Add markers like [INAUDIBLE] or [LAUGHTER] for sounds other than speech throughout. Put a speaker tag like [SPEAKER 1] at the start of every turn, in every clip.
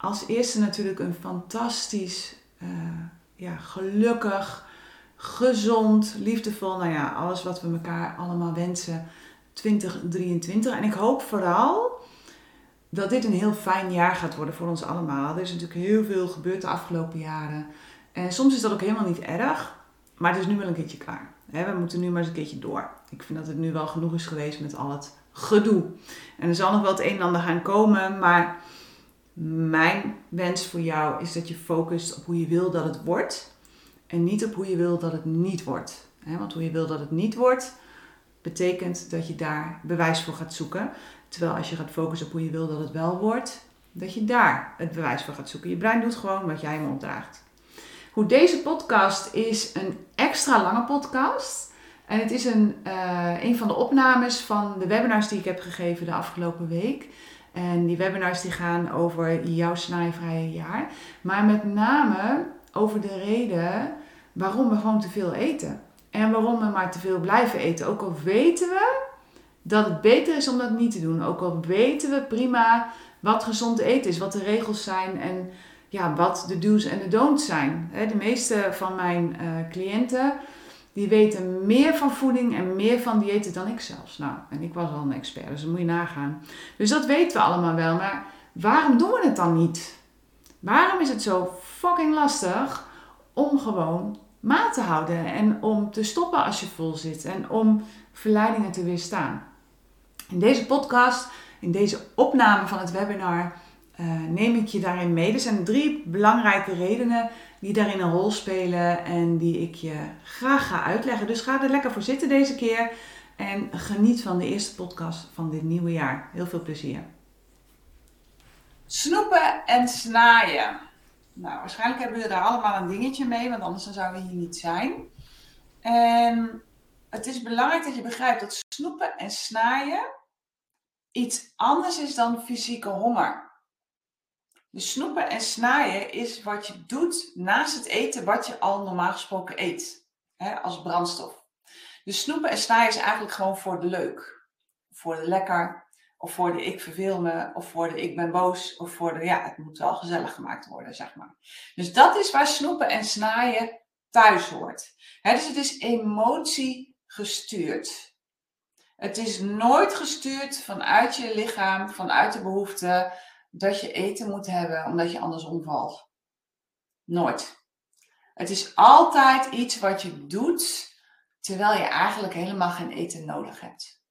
[SPEAKER 1] Als eerste natuurlijk een fantastisch, eh, ja, gelukkig, gezond, liefdevol, nou ja, alles wat we elkaar allemaal wensen 2023. En ik hoop vooral dat dit een heel fijn jaar gaat worden voor ons allemaal. Er is natuurlijk heel veel gebeurd de afgelopen jaren. En soms is dat ook helemaal niet erg, maar het is nu wel een keertje klaar. We moeten nu maar eens een keertje door. Ik vind dat het nu wel genoeg is geweest met al het gedoe. En er zal nog wel het een en ander gaan komen, maar mijn wens voor jou is dat je focust op hoe je wil dat het wordt en niet op hoe je wil dat het niet wordt. Want hoe je wil dat het niet wordt, betekent dat je daar bewijs voor gaat zoeken. Terwijl als je gaat focussen op hoe je wil dat het wel wordt, dat je daar het bewijs voor gaat zoeken. Je brein doet gewoon wat jij hem opdraagt. Hoe deze podcast is een extra lange podcast. En het is een, uh, een van de opnames van de webinars die ik heb gegeven de afgelopen week. En die webinars die gaan over jouw snijvrije jaar. Maar met name over de reden waarom we gewoon te veel eten. En waarom we maar te veel blijven eten. Ook al weten we dat het beter is om dat niet te doen. Ook al weten we prima wat gezond eten is, wat de regels zijn en ja, wat de do's en de don'ts zijn. De meeste van mijn uh, cliënten die weten meer van voeding en meer van diëten dan ik zelfs. Nou, en ik was al een expert, dus dat moet je nagaan. Dus dat weten we allemaal wel, maar waarom doen we het dan niet? Waarom is het zo fucking lastig om gewoon maat te houden en om te stoppen als je vol zit en om verleidingen te weerstaan? In deze podcast, in deze opname van het webinar, uh, neem ik je daarin mee. Er zijn drie belangrijke redenen die daarin een rol spelen en die ik je graag ga uitleggen. Dus ga er lekker voor zitten deze keer en geniet van de eerste podcast van dit nieuwe jaar. Heel veel plezier. Snoepen en snaaien. Nou, waarschijnlijk hebben we daar allemaal een dingetje mee, want anders zouden we hier niet zijn. En het is belangrijk dat je begrijpt dat snoepen en snaaien iets anders is dan fysieke honger. Dus snoepen en snaaien is wat je doet naast het eten wat je al normaal gesproken eet. Hè, als brandstof. Dus snoepen en snaaien is eigenlijk gewoon voor de leuk. Voor de lekker. Of voor de ik verveel me. Of voor de ik ben boos. Of voor de ja, het moet wel gezellig gemaakt worden, zeg maar. Dus dat is waar snoepen en snaaien thuis hoort. Dus het is emotie gestuurd. Het is nooit gestuurd vanuit je lichaam, vanuit de behoefte dat je eten moet hebben omdat je anders omvalt. Nooit. Het is altijd iets wat je doet terwijl je eigenlijk helemaal geen eten nodig hebt.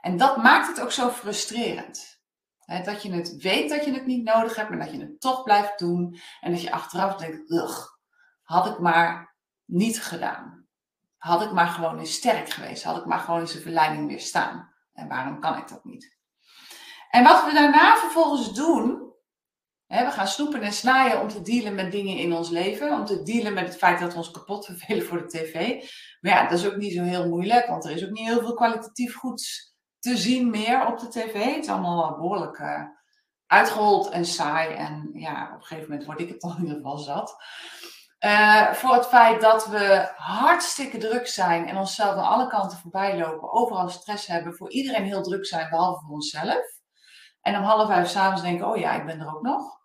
[SPEAKER 1] En dat maakt het ook zo frustrerend. dat je het weet dat je het niet nodig hebt, maar dat je het toch blijft doen. En dat je achteraf denkt, ugh, had ik maar niet gedaan. Had ik maar gewoon eens sterk geweest. Had ik maar gewoon eens de verleiding weer staan. En waarom kan ik dat niet? En wat we daarna vervolgens doen, hè, we gaan snoepen en snijden om te dealen met dingen in ons leven, om te dealen met het feit dat we ons kapot vervelen voor de tv. Maar ja, dat is ook niet zo heel moeilijk, want er is ook niet heel veel kwalitatief goeds te zien meer op de tv. Het is allemaal behoorlijk uh, uitgehold en saai. En ja, op een gegeven moment word ik het dan in ieder geval zat. Uh, voor het feit dat we hartstikke druk zijn en onszelf aan alle kanten voorbij lopen, overal stress hebben, voor iedereen heel druk zijn, behalve voor onszelf. En om half vijf s'avonds denken, oh ja, ik ben er ook nog.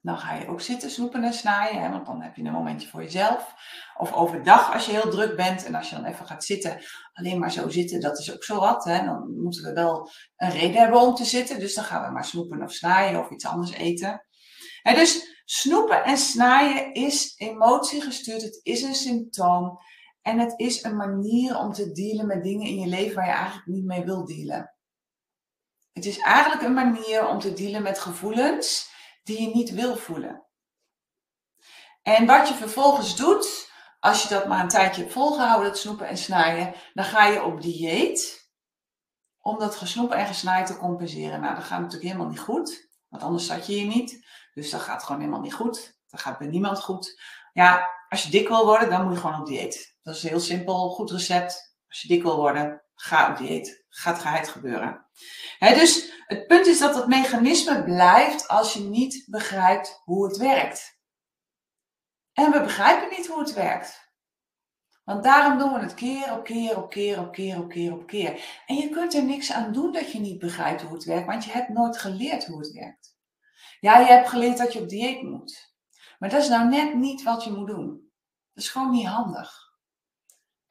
[SPEAKER 1] Dan ga je ook zitten snoepen en snijden, hè, want dan heb je een momentje voor jezelf. Of overdag als je heel druk bent en als je dan even gaat zitten, alleen maar zo zitten, dat is ook zo wat. Hè. Dan moeten we wel een reden hebben om te zitten, dus dan gaan we maar snoepen of snijden of iets anders eten. Hè, dus snoepen en snijden is emotiegestuurd, het is een symptoom. En het is een manier om te dealen met dingen in je leven waar je eigenlijk niet mee wilt dealen. Het is eigenlijk een manier om te dealen met gevoelens die je niet wil voelen. En wat je vervolgens doet, als je dat maar een tijdje hebt volgehouden, het snoepen en snijden, dan ga je op dieet om dat gesnoepen en gesnaaid te compenseren. Nou, dat gaat natuurlijk helemaal niet goed, want anders zat je hier niet. Dus dat gaat gewoon helemaal niet goed. Dat gaat bij niemand goed. Ja, als je dik wil worden, dan moet je gewoon op dieet. Dat is heel simpel, goed recept. Als je dik wil worden, ga op dieet. Gaat geheid gebeuren. dus het punt is dat het mechanisme blijft als je niet begrijpt hoe het werkt. En we begrijpen niet hoe het werkt. Want daarom doen we het keer op keer op keer op keer op keer op keer. En je kunt er niks aan doen dat je niet begrijpt hoe het werkt, want je hebt nooit geleerd hoe het werkt. Ja, je hebt geleerd dat je op dieet moet. Maar dat is nou net niet wat je moet doen. Dat is gewoon niet handig.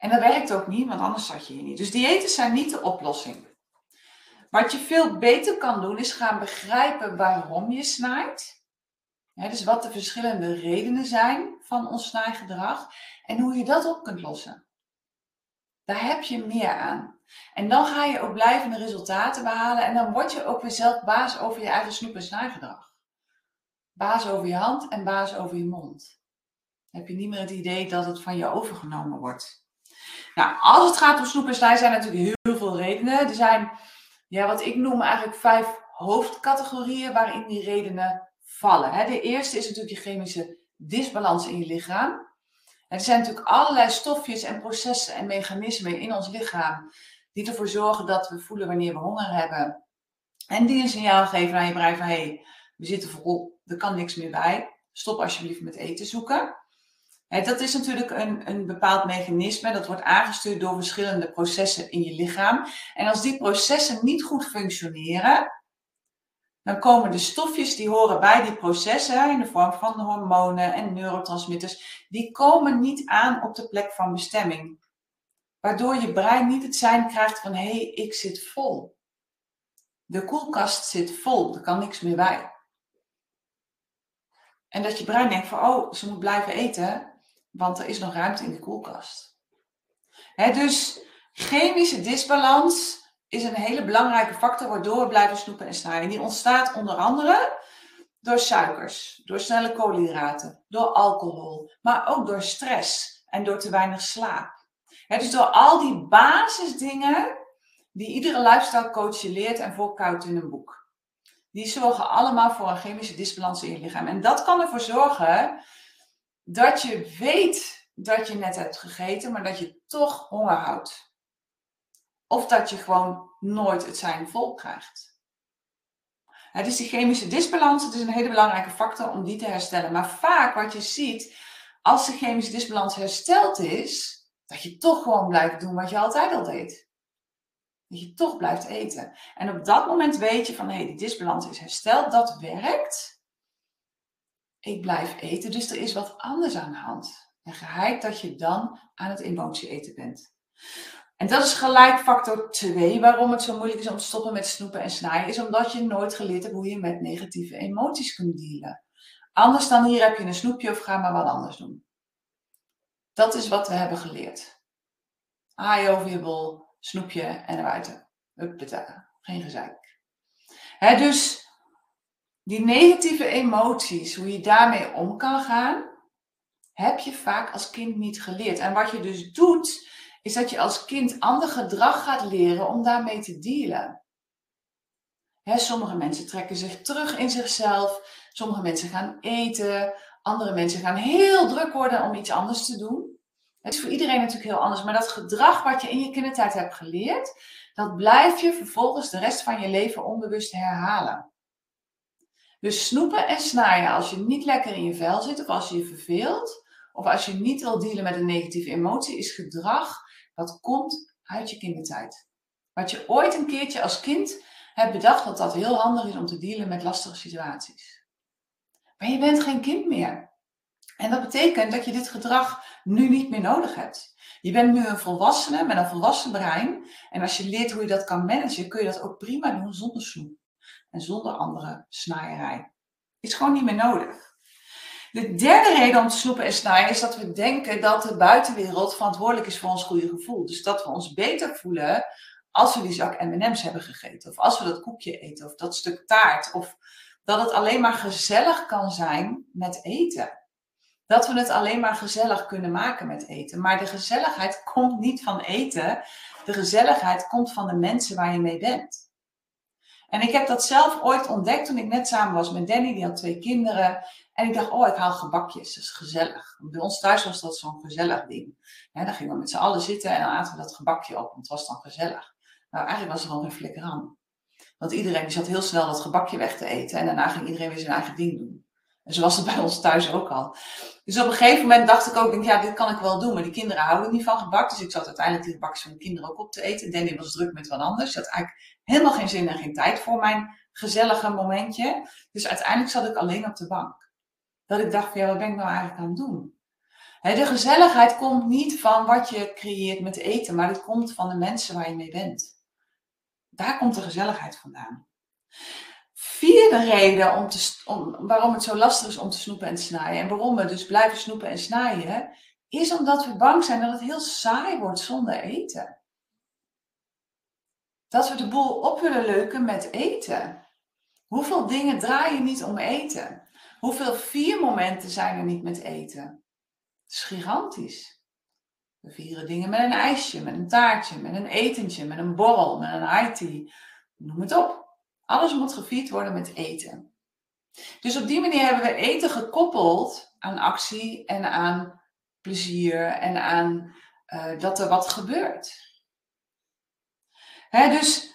[SPEAKER 1] En dat werkt ook niet, want anders zat je hier niet. Dus diëten zijn niet de oplossing. Wat je veel beter kan doen, is gaan begrijpen waarom je snijdt. dus wat de verschillende redenen zijn van ons snijgedrag en hoe je dat op kunt lossen. Daar heb je meer aan. En dan ga je ook blijvende resultaten behalen en dan word je ook weer zelf baas over je eigen snoep- en snijgedrag. Baas over je hand en baas over je mond. Dan heb je niet meer het idee dat het van je overgenomen wordt. Nou, als het gaat om snoep en snij zijn natuurlijk heel veel redenen. Er zijn, ja, wat ik noem eigenlijk vijf hoofdcategorieën waarin die redenen vallen. De eerste is natuurlijk je chemische disbalans in je lichaam. Er zijn natuurlijk allerlei stofjes en processen en mechanismen in ons lichaam die ervoor zorgen dat we voelen wanneer we honger hebben. En die een signaal geven aan je brein van hé, hey, we zitten vol, er kan niks meer bij. Stop alsjeblieft met eten zoeken. Dat is natuurlijk een, een bepaald mechanisme. Dat wordt aangestuurd door verschillende processen in je lichaam. En als die processen niet goed functioneren, dan komen de stofjes die horen bij die processen in de vorm van hormonen en neurotransmitters, die komen niet aan op de plek van bestemming. Waardoor je brein niet het zijn krijgt van hé, hey, ik zit vol. De koelkast zit vol, er kan niks meer bij. En dat je brein denkt van oh, ze moet blijven eten, want er is nog ruimte in de koelkast. dus chemische disbalans is een hele belangrijke factor waardoor we blijven snoepen en snijden. Die ontstaat onder andere door suikers, door snelle koolhydraten, door alcohol, maar ook door stress en door te weinig slaap. dus door al die basisdingen die iedere lifestyle coach je leert en voorkoudt in een boek. Die zorgen allemaal voor een chemische disbalans in je lichaam. En dat kan ervoor zorgen dat je weet dat je net hebt gegeten, maar dat je toch honger houdt. Of dat je gewoon nooit het zijn vol krijgt. Het is die chemische disbalans, het is een hele belangrijke factor om die te herstellen. Maar vaak wat je ziet, als de chemische disbalans hersteld is, dat je toch gewoon blijft doen wat je altijd al deed. Dat je toch blijft eten. En op dat moment weet je van, hé, hey, die disbalans is hersteld, dat werkt. Ik blijf eten, dus er is wat anders aan de hand. En geheid dat je dan aan het emotie eten bent. En dat is gelijk factor 2 waarom het zo moeilijk is om te stoppen met snoepen en snijden, is omdat je nooit geleerd hebt hoe je met negatieve emoties kunt dealen. Anders dan hier heb je een snoepje of ga maar wat anders doen. Dat is wat we hebben geleerd. Haai over je bol, snoepje en naar buiten. Geen gezeik. He, dus die negatieve emoties, hoe je daarmee om kan gaan, heb je vaak als kind niet geleerd. En wat je dus doet, is dat je als kind ander gedrag gaat leren om daarmee te dealen. sommige mensen trekken zich terug in zichzelf, sommige mensen gaan eten, andere mensen gaan heel druk worden om iets anders te doen. Het is voor iedereen natuurlijk heel anders, maar dat gedrag wat je in je kindertijd hebt geleerd, dat blijf je vervolgens de rest van je leven onbewust herhalen. Dus snoepen en snijden als je niet lekker in je vel zit of als je je verveelt, of als je niet wil dealen met een negatieve emotie, is gedrag dat komt uit je kindertijd. Wat je ooit een keertje als kind hebt bedacht dat dat heel handig is om te dealen met lastige situaties. Maar je bent geen kind meer. En dat betekent dat je dit gedrag nu niet meer nodig hebt. Je bent nu een volwassene met een volwassen brein. En als je leert hoe je dat kan managen, kun je dat ook prima doen zonder snoep. En zonder andere snaaierij. Is gewoon niet meer nodig. De derde reden om te snoepen en snijden is dat we denken dat de buitenwereld verantwoordelijk is voor ons goede gevoel. Dus dat we ons beter voelen als we die zak M&M's hebben gegeten. Of als we dat koekje eten. Of dat stuk taart. Of dat het alleen maar gezellig kan zijn met eten. Dat we het alleen maar gezellig kunnen maken met eten. Maar de gezelligheid komt niet van eten. De gezelligheid komt van de mensen waar je mee bent. En ik heb dat zelf ooit ontdekt toen ik net samen was met Danny, die had twee kinderen. En ik dacht, oh, ik haal gebakjes, dat is gezellig. Bij ons thuis was dat zo'n gezellig ding. Ja, dan gingen we met z'n allen zitten en dan aten we dat gebakje op, want het was dan gezellig. Nou, eigenlijk was het gewoon een flikker aan. Want iedereen zat heel snel dat gebakje weg te eten en daarna ging iedereen weer zijn eigen ding doen. En zo was het bij ons thuis ook al. Dus op een gegeven moment dacht ik ook, denk, ja, dit kan ik wel doen. Maar die kinderen houden niet van gebak. Dus ik zat uiteindelijk die gebakjes van de kinderen ook op te eten. Danny was druk met wat anders. Ze had eigenlijk helemaal geen zin en geen tijd voor mijn gezellige momentje. Dus uiteindelijk zat ik alleen op de bank. Dat ik dacht ja, wat ben ik nou eigenlijk aan het doen? de gezelligheid komt niet van wat je creëert met eten, maar het komt van de mensen waar je mee bent. Daar komt de gezelligheid vandaan. Vierde reden om te, om, waarom het zo lastig is om te snoepen en te snijden, en waarom we dus blijven snoepen en snijden, is omdat we bang zijn dat het heel saai wordt zonder eten. Dat we de boel op willen leuken met eten. Hoeveel dingen draai je niet om eten? Hoeveel vier momenten zijn er niet met eten? Het is gigantisch. We vieren dingen met een ijsje, met een taartje, met een etentje, met een borrel, met een high tea. Noem het op. Alles moet gevierd worden met eten. Dus op die manier hebben we eten gekoppeld aan actie en aan plezier en aan uh, dat er wat gebeurt. Hè, dus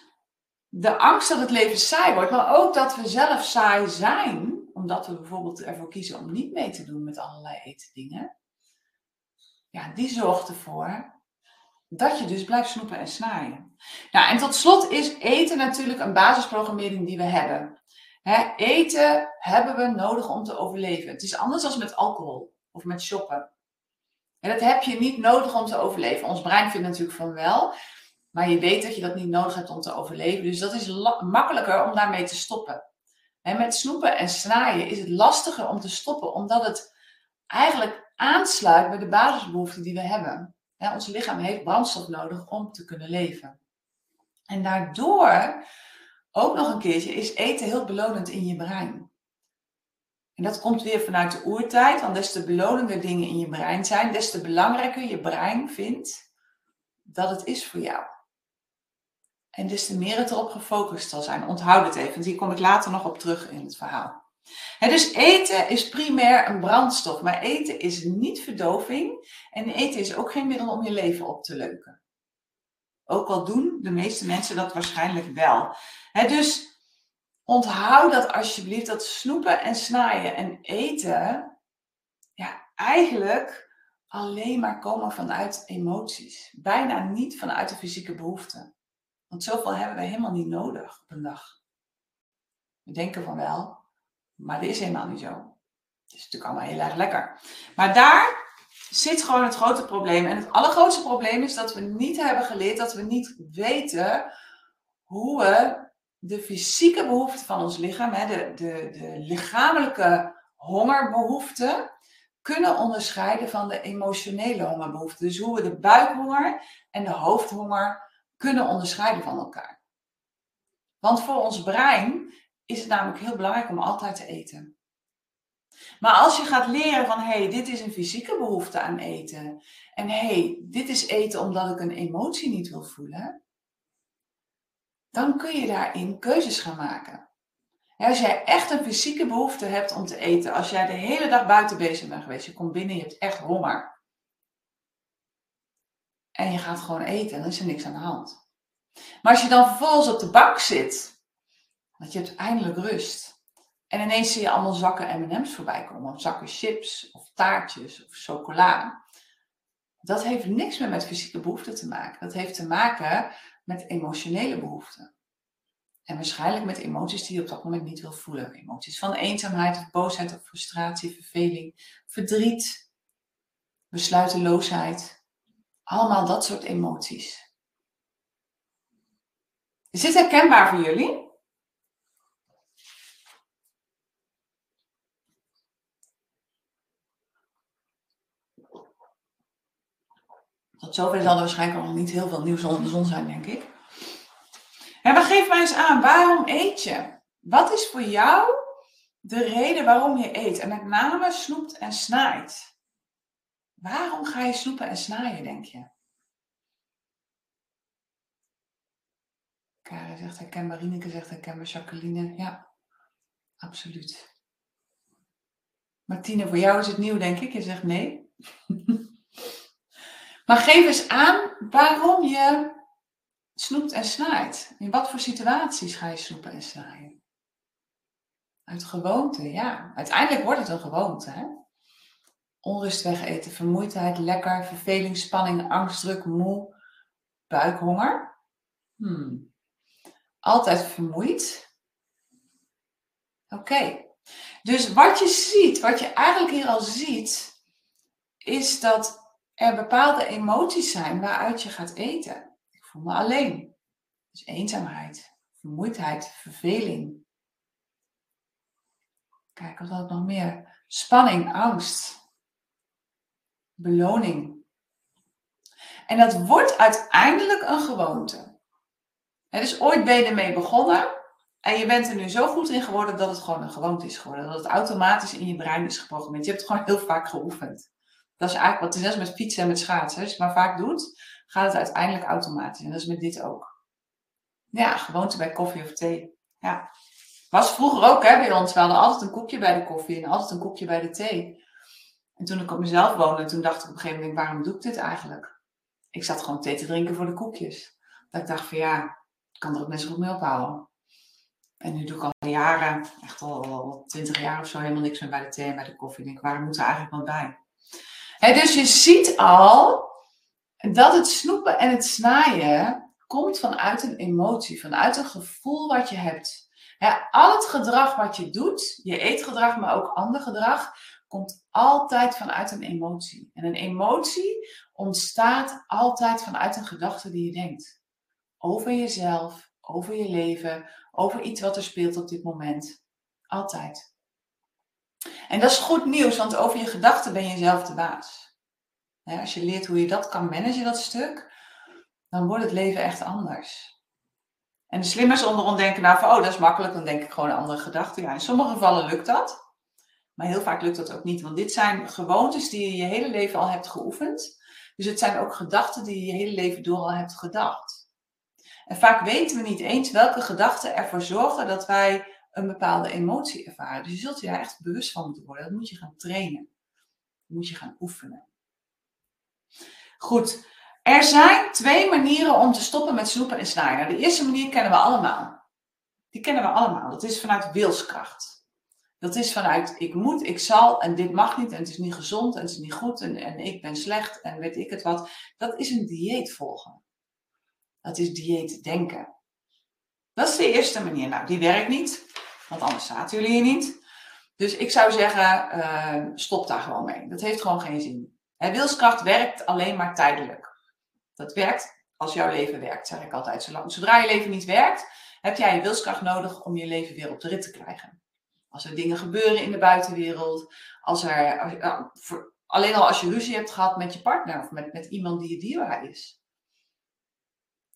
[SPEAKER 1] de angst dat het leven saai wordt, maar ook dat we zelf saai zijn, omdat we bijvoorbeeld ervoor kiezen om niet mee te doen met allerlei etendingen, ja, die zorgt ervoor dat je dus blijft snoepen en snijden. Nou, en tot slot is eten natuurlijk een basisprogrammering die we hebben. eten hebben we nodig om te overleven. Het is anders dan met alcohol of met shoppen. En dat heb je niet nodig om te overleven. Ons brein vindt natuurlijk van wel. Maar je weet dat je dat niet nodig hebt om te overleven. Dus dat is makkelijker om daarmee te stoppen. En met snoepen en snijden is het lastiger om te stoppen, omdat het eigenlijk aansluit bij de basisbehoeften die we hebben. ons lichaam heeft brandstof nodig om te kunnen leven. En daardoor, ook nog een keertje, is eten heel belonend in je brein. En dat komt weer vanuit de oertijd, want des te belonender dingen in je brein zijn, des te belangrijker je brein vindt dat het is voor jou. En des te meer het erop gefocust zal zijn. Onthoud het even, want hier kom ik later nog op terug in het verhaal. dus eten is primair een brandstof, maar eten is niet verdoving. En eten is ook geen middel om je leven op te leuken. Ook al doen de meeste mensen dat waarschijnlijk wel. dus onthoud dat alsjeblieft, dat snoepen en snijden en eten, ja, eigenlijk alleen maar komen vanuit emoties. Bijna niet vanuit de fysieke behoeften. Want zoveel hebben we helemaal niet nodig op een dag. We denken van wel, maar dat is helemaal niet zo. Het is natuurlijk allemaal heel erg lekker. Maar daar zit gewoon het grote probleem. En het allergrootste probleem is dat we niet hebben geleerd, dat we niet weten hoe we de fysieke behoeften van ons lichaam, de, de, de lichamelijke hongerbehoeften, kunnen onderscheiden van de emotionele hongerbehoeften. Dus hoe we de buikhonger en de hoofdhonger kunnen onderscheiden van elkaar. Want voor ons brein is het namelijk heel belangrijk om altijd te eten. Maar als je gaat leren van hé, hey, dit is een fysieke behoefte aan eten. En hé, hey, dit is eten omdat ik een emotie niet wil voelen. Dan kun je daarin keuzes gaan maken. als jij echt een fysieke behoefte hebt om te eten, als jij de hele dag buiten bezig bent geweest, je komt binnen, je hebt echt honger. En je gaat gewoon eten en dan is er niks aan de hand. Maar als je dan vervolgens op de bank zit, dat je hebt eindelijk rust. En ineens zie je allemaal zakken M&M's voorbij komen. Of zakken chips, of taartjes, of chocola. Dat heeft niks meer met fysieke behoeften te maken. Dat heeft te maken met emotionele behoeften. En waarschijnlijk met emoties die je op dat moment niet wil voelen. Emoties van eenzaamheid, of boosheid, of frustratie, verveling, verdriet, besluiteloosheid. Allemaal dat soort emoties. Is dit herkenbaar voor jullie? Tot zover zal er waarschijnlijk nog niet heel veel nieuws onder de zon zijn, denk ik. En maar geef mij eens aan, waarom eet je? Wat is voor jou de reden waarom je eet? En met name snoept en snijdt. Waarom ga je snoepen en snijden, denk je? zegt herkenbaar, Rineke zegt herkenbaar, Jacqueline. Ja, absoluut. Martine, voor jou is het nieuw, denk ik. Je zegt nee. [LAUGHS] maar geef eens aan waarom je snoept en snaait. In wat voor situaties ga je snoepen en snijden? Uit gewoonte, ja. Uiteindelijk wordt het een gewoonte. Hè? Onrust wegeten, vermoeidheid, lekker, verveling, spanning, angstdruk, moe, buikhonger. Hmm. Altijd vermoeid. Oké. Dus wat je ziet, wat je eigenlijk hier al ziet, is dat er bepaalde emoties zijn waaruit je gaat eten. Ik voel me alleen. Dus eenzaamheid, vermoeidheid, verveling. Kijk, wat had nog meer? Spanning, angst, beloning. En dat wordt uiteindelijk een gewoonte. Het is ooit ben je ermee begonnen en je bent er nu zo goed in geworden dat het gewoon een gewoonte is geworden. Dat het automatisch in je brein is geprogrammeerd. Je hebt het gewoon heel vaak geoefend. Dat is eigenlijk wat het net met fietsen en met schaatsen. Als je het maar vaak doet, gaat het uiteindelijk automatisch. En dat is met dit ook. Ja, gewoonte bij koffie of thee. Ja. Was vroeger ook hè, bij ons. We hadden altijd een koekje bij de koffie en altijd een koekje bij de thee. En toen ik op mezelf woonde, toen dacht ik op een gegeven moment, waarom doe ik dit eigenlijk? Ik zat gewoon thee te drinken voor de koekjes. Dat ik dacht van ja, ik kan er ook net zo goed mee ophouden. En nu doe ik al jaren, echt al twintig jaar of zo, helemaal niks meer bij de thee en bij de koffie. Ik denk, waar moet er eigenlijk wat bij? Dus je ziet al dat het snoepen en het snijden komt vanuit een emotie, vanuit een gevoel wat je hebt. al het gedrag wat je doet, je eetgedrag, maar ook ander gedrag, komt altijd vanuit een emotie. En een emotie ontstaat altijd vanuit een gedachte die je denkt. Over jezelf, over je leven, over iets wat er speelt op dit moment. Altijd. En dat is goed nieuws, want over je gedachten ben je zelf de baas. Als je leert hoe je dat kan managen, dat stuk, dan wordt het leven echt anders. En de slimmers onder ons denken nou van, oh dat is makkelijk, dan denk ik gewoon een andere gedachten. Ja, in sommige gevallen lukt dat. Maar heel vaak lukt dat ook niet, want dit zijn gewoontes die je je hele leven al hebt geoefend. Dus het zijn ook gedachten die je je hele leven door al hebt gedacht. En vaak weten we niet eens welke gedachten ervoor zorgen dat wij een bepaalde emotie ervaren. Dus je zult je daar echt bewust van moeten worden. Dat moet je gaan trainen. Moet je gaan oefenen. Goed, er zijn twee manieren om te stoppen met snoepen en snijden. De eerste manier kennen we allemaal. Die kennen we allemaal. Dat is vanuit wilskracht. Dat is vanuit ik moet, ik zal en dit mag niet en het is niet gezond en het is niet goed en, en ik ben slecht en weet ik het wat. Dat is een dieet volgen. Dat is dieet denken. Dat is de eerste manier. Nou, die werkt niet, want anders zaten jullie hier niet. Dus ik zou zeggen, uh, stop daar gewoon mee. Dat heeft gewoon geen zin. Wilskracht werkt alleen maar tijdelijk. Dat werkt als jouw leven werkt, zeg ik altijd. Zodra je leven niet werkt, heb jij je wilskracht nodig om je leven weer op de rit te krijgen. Als er dingen gebeuren in de buitenwereld. Als er, voor, alleen al als je ruzie hebt gehad met je partner of met, met iemand die je dierbaar is.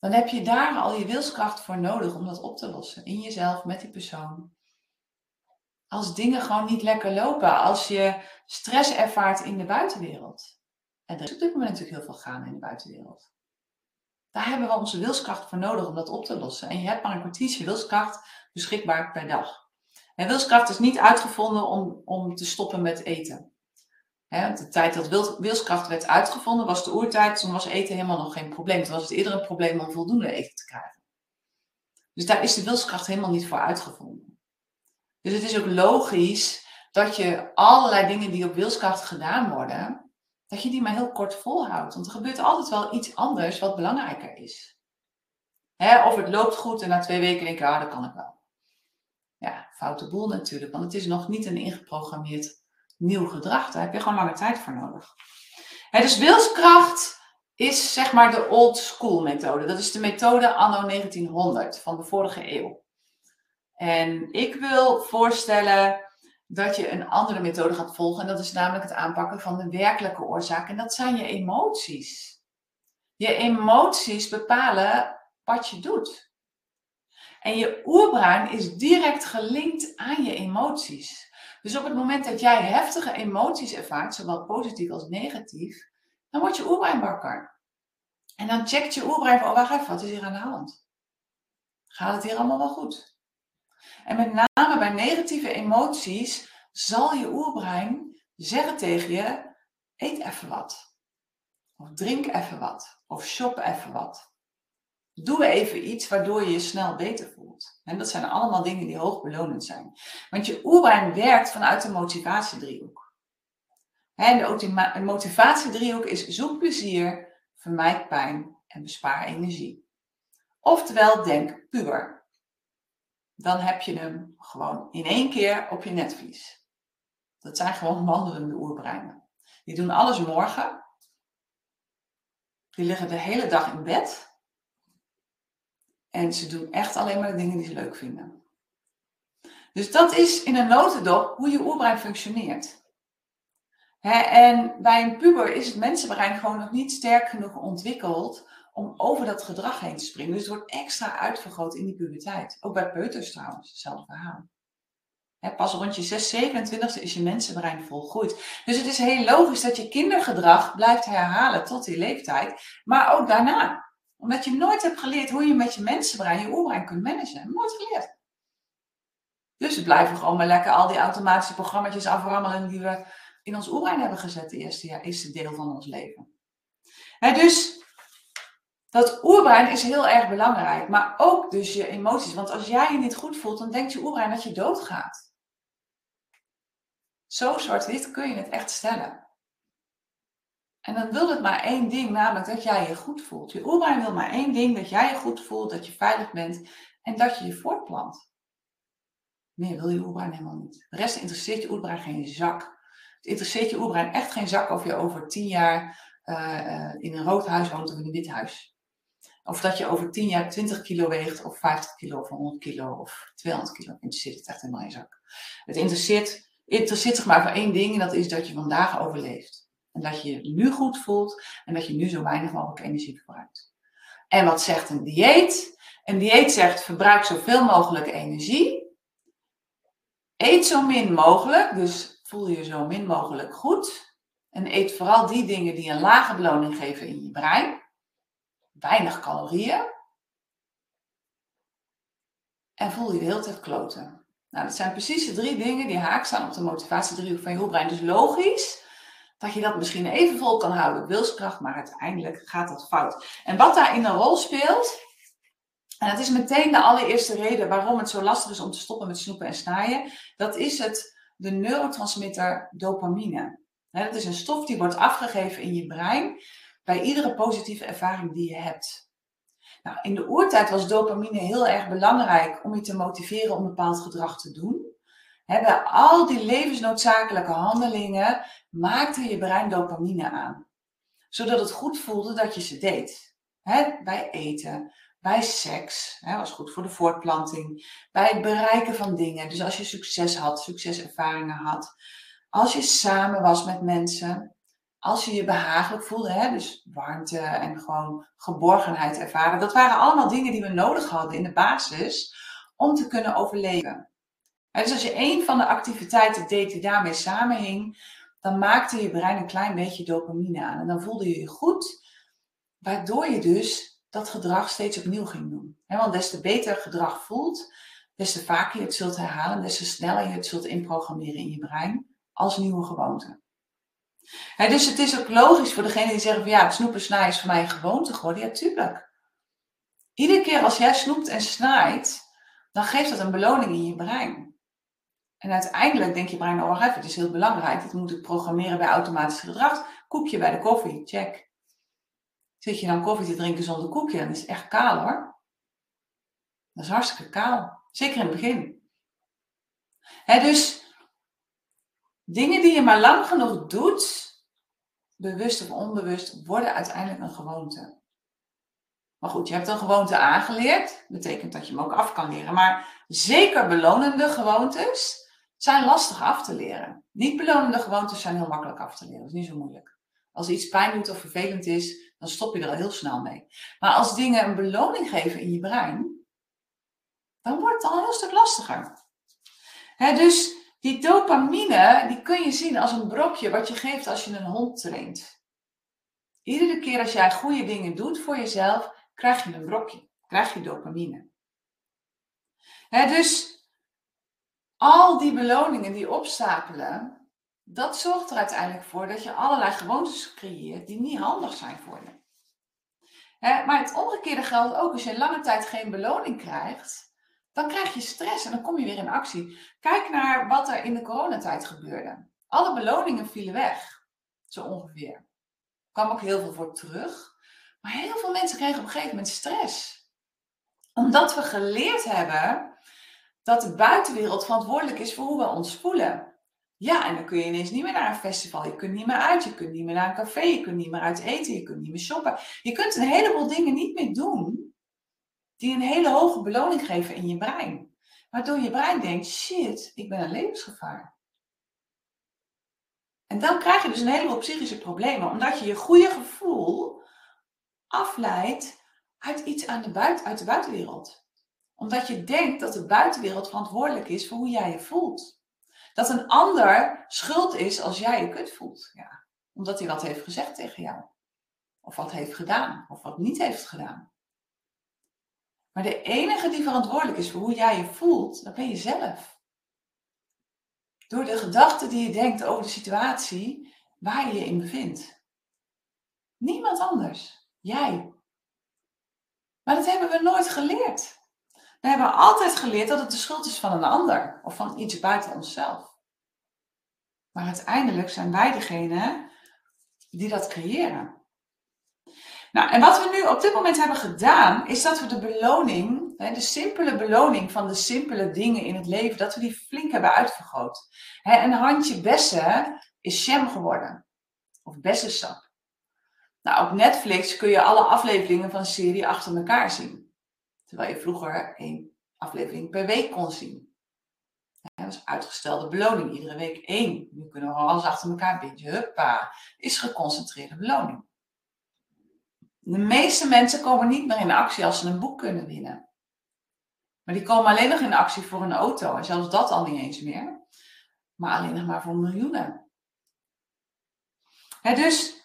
[SPEAKER 1] Dan heb je daar al je wilskracht voor nodig om dat op te lossen. In jezelf, met die persoon. Als dingen gewoon niet lekker lopen. Als je stress ervaart in de buitenwereld. En er is op dit moment natuurlijk heel veel gaan in de buitenwereld. Daar hebben we onze wilskracht voor nodig om dat op te lossen. En je hebt maar een kwartiertje wilskracht beschikbaar per dag. En wilskracht is niet uitgevonden om, om te stoppen met eten. De tijd dat wilskracht werd uitgevonden was de oertijd, toen was eten helemaal nog geen probleem. Toen was het eerder een probleem om voldoende eten te krijgen. Dus daar is de wilskracht helemaal niet voor uitgevonden. Dus het is ook logisch dat je allerlei dingen die op wilskracht gedaan worden, dat je die maar heel kort volhoudt. Want er gebeurt altijd wel iets anders wat belangrijker is. of het loopt goed en na twee weken denk ik, ah, dat kan ik wel ja, foute boel natuurlijk. Want het is nog niet een ingeprogrammeerd nieuw gedrag. Daar heb je gewoon lange tijd voor nodig. dus wilskracht is zeg maar de old school methode. Dat is de methode anno 1900 van de vorige eeuw. En ik wil voorstellen dat je een andere methode gaat volgen. En dat is namelijk het aanpakken van de werkelijke oorzaak. En dat zijn je emoties. Je emoties bepalen wat je doet. En je oerbrein is direct gelinkt aan je emoties. Dus op het moment dat jij heftige emoties ervaart, zowel positief als negatief, dan wordt je oerbrein wakker. En dan checkt je oerbrein van, oh wacht even, wat is hier aan de hand? Gaat het hier allemaal wel goed? En met name bij negatieve emoties zal je oerbrein zeggen tegen je: eet even wat. Of drink even wat. Of shop even wat. Doe even iets waardoor je je snel beter voelt. En dat zijn allemaal dingen die hoog belonend zijn. Want je oerbrein werkt vanuit de motivatiedriehoek. En de motivatiedriehoek is zoek plezier, vermijd pijn en bespaar energie. Oftewel, denk puur. Dan heb je hem gewoon in één keer op je netvlies. Dat zijn gewoon wandelende oerbreinen. Die doen alles morgen. Die liggen de hele dag in bed. En ze doen echt alleen maar de dingen die ze leuk vinden. Dus dat is in een notendop hoe je oerbrein functioneert. en bij een puber is het mensenbrein gewoon nog niet sterk genoeg ontwikkeld om over dat gedrag heen te springen. Dus het wordt extra uitvergroot in die puberteit. Ook bij peuters trouwens, hetzelfde verhaal. pas rond je 6, 27 is je mensenbrein volgroeid. Dus het is heel logisch dat je kindergedrag blijft herhalen tot die leeftijd, maar ook daarna omdat je nooit hebt geleerd hoe je met je mensenbrein, je oerbrein kunt managen. Nooit geleerd. Dus we blijven gewoon maar lekker al die automatische programma's aframmelen die we in ons oerbrein hebben gezet de eerste, jaar, eerste deel van ons leven. dus dat oerbrein is heel erg belangrijk, maar ook dus je emoties. Want als jij je niet goed voelt, dan denkt je oerbrein dat je doodgaat. Zo zwart-wit kun je het echt stellen. En dan wil het maar één ding, namelijk dat jij je goed voelt. Je oerbrein wil maar één ding, dat jij je goed voelt, dat je veilig bent en dat je je voortplant. Meer wil je oerbrein helemaal niet. De rest interesseert je oerbrein geen zak. Het interesseert je oerbrein echt geen zak of je over tien jaar uh, in een rood huis woont of in een wit huis. Of dat je over tien jaar 20 kilo weegt of 50 kilo of 100 kilo of 200 kilo. Interesseert het echt helemaal geen zak. Het interesseert, interesseert zich maar voor één ding en dat is dat je vandaag overleeft. En dat je je nu goed voelt en dat je nu zo weinig mogelijk energie verbruikt. En wat zegt een dieet? Een dieet zegt verbruik zoveel mogelijk energie. Eet zo min mogelijk, dus voel je zo min mogelijk goed. En eet vooral die dingen die een lage beloning geven in je brein. Weinig calorieën. En voel je de hele tijd kloten. Nou, dat zijn precies de drie dingen die haak staan op de motivatiedriehoek van je brein. Dus logisch dat je dat misschien even vol kan houden wilskracht, maar uiteindelijk gaat dat fout. En wat daarin een rol speelt, en dat is meteen de allereerste reden waarom het zo lastig is om te stoppen met snoepen en snijden, dat is het, de neurotransmitter dopamine. dat is een stof die wordt afgegeven in je brein bij iedere positieve ervaring die je hebt. Nou, in de oertijd was dopamine heel erg belangrijk om je te motiveren om bepaald gedrag te doen. Bij al die levensnoodzakelijke handelingen maakte je brein dopamine aan. Zodat het goed voelde dat je ze deed. bij eten, bij seks, hè, was goed voor de voortplanting, bij het bereiken van dingen. Dus als je succes had, succeservaringen had, als je samen was met mensen, als je je behagelijk voelde, hè, dus warmte en gewoon geborgenheid ervaren. Dat waren allemaal dingen die we nodig hadden in de basis om te kunnen overleven. Dus als je één van de activiteiten deed die daarmee samenhing, dan maakte je brein een klein beetje dopamine aan. En dan voelde je je goed, waardoor je dus dat gedrag steeds opnieuw ging doen. want des te beter gedrag voelt, des te vaker je het zult herhalen, des te sneller je het zult inprogrammeren in je brein als nieuwe gewoonte. dus het is ook logisch voor degene die zeggen van ja, snoepen snijden is voor mij een gewoonte geworden. Ja, tuurlijk. Iedere keer als jij snoept en snijdt, dan geeft dat een beloning in je brein. En uiteindelijk denk je brein, oh even, het is heel belangrijk. Dit moet ik programmeren bij automatisch gedrag. Koekje bij de koffie, check. Zit je dan koffie te drinken zonder koekje, dan is echt kaal hoor. Dat is hartstikke kaal. Zeker in het begin. dus dingen die je maar lang genoeg doet, bewust of onbewust, worden uiteindelijk een gewoonte. Maar goed, je hebt een gewoonte aangeleerd. Betekent dat je hem ook af kan leren. Maar zeker belonende gewoontes zijn lastig af te leren. Niet belonende gewoontes zijn heel makkelijk af te leren. Dat is niet zo moeilijk. Als iets pijn doet of vervelend is, dan stop je er al heel snel mee. Maar als dingen een beloning geven in je brein, dan wordt het al een heel stuk lastiger. dus die dopamine, die kun je zien als een brokje wat je geeft als je een hond traint. Iedere keer als jij goede dingen doet voor jezelf, krijg je een brokje, krijg je dopamine. dus al die beloningen die opstapelen, dat zorgt er uiteindelijk voor dat je allerlei gewoontes creëert die niet handig zijn voor je. maar het omgekeerde geldt ook. Als je lange tijd geen beloning krijgt, dan krijg je stress en dan kom je weer in actie. Kijk naar wat er in de coronatijd gebeurde. Alle beloningen vielen weg, zo ongeveer. Er kwam ook heel veel voor terug. Maar heel veel mensen kregen op een gegeven moment stress. Omdat we geleerd hebben dat de buitenwereld verantwoordelijk is voor hoe we ons voelen. Ja, en dan kun je ineens niet meer naar een festival, je kunt niet meer uit, je kunt niet meer naar een café, je kunt niet meer uit eten, je kunt niet meer shoppen. Je kunt een heleboel dingen niet meer doen die een hele hoge beloning geven in je brein. Waardoor je brein denkt, shit, ik ben een levensgevaar. En dan krijg je dus een heleboel psychische problemen, omdat je je goede gevoel afleidt uit iets aan de buiten, uit de buitenwereld. Omdat je denkt dat de buitenwereld verantwoordelijk is voor hoe jij je voelt. Dat een ander schuld is als jij je kut voelt. Ja, omdat hij wat heeft gezegd tegen jou. Of wat heeft gedaan. Of wat niet heeft gedaan. Maar de enige die verantwoordelijk is voor hoe jij je voelt, dat ben je zelf. Door de gedachten die je denkt over de situatie waar je je in bevindt. Niemand anders. Jij. Maar dat hebben we nooit geleerd. We hebben altijd geleerd dat het de schuld is van een ander of van iets buiten onszelf. Maar uiteindelijk zijn wij degene die dat creëren. Nou, en wat we nu op dit moment hebben gedaan, is dat we de beloning, de simpele beloning van de simpele dingen in het leven, dat we die flink hebben uitvergroot. Een handje bessen is jam geworden. Of bessensap. Nou, op Netflix kun je alle afleveringen van een serie achter elkaar zien. Terwijl je vroeger één aflevering per week kon zien. Dat was uitgestelde beloning, iedere week één. Nu kunnen we alles achter elkaar bingen. Huppa, is geconcentreerde beloning. De meeste mensen komen niet meer in actie als ze een boek kunnen winnen. Maar die komen alleen nog in actie voor een auto. En zelfs dat al niet eens meer. Maar alleen nog maar voor miljoenen. dus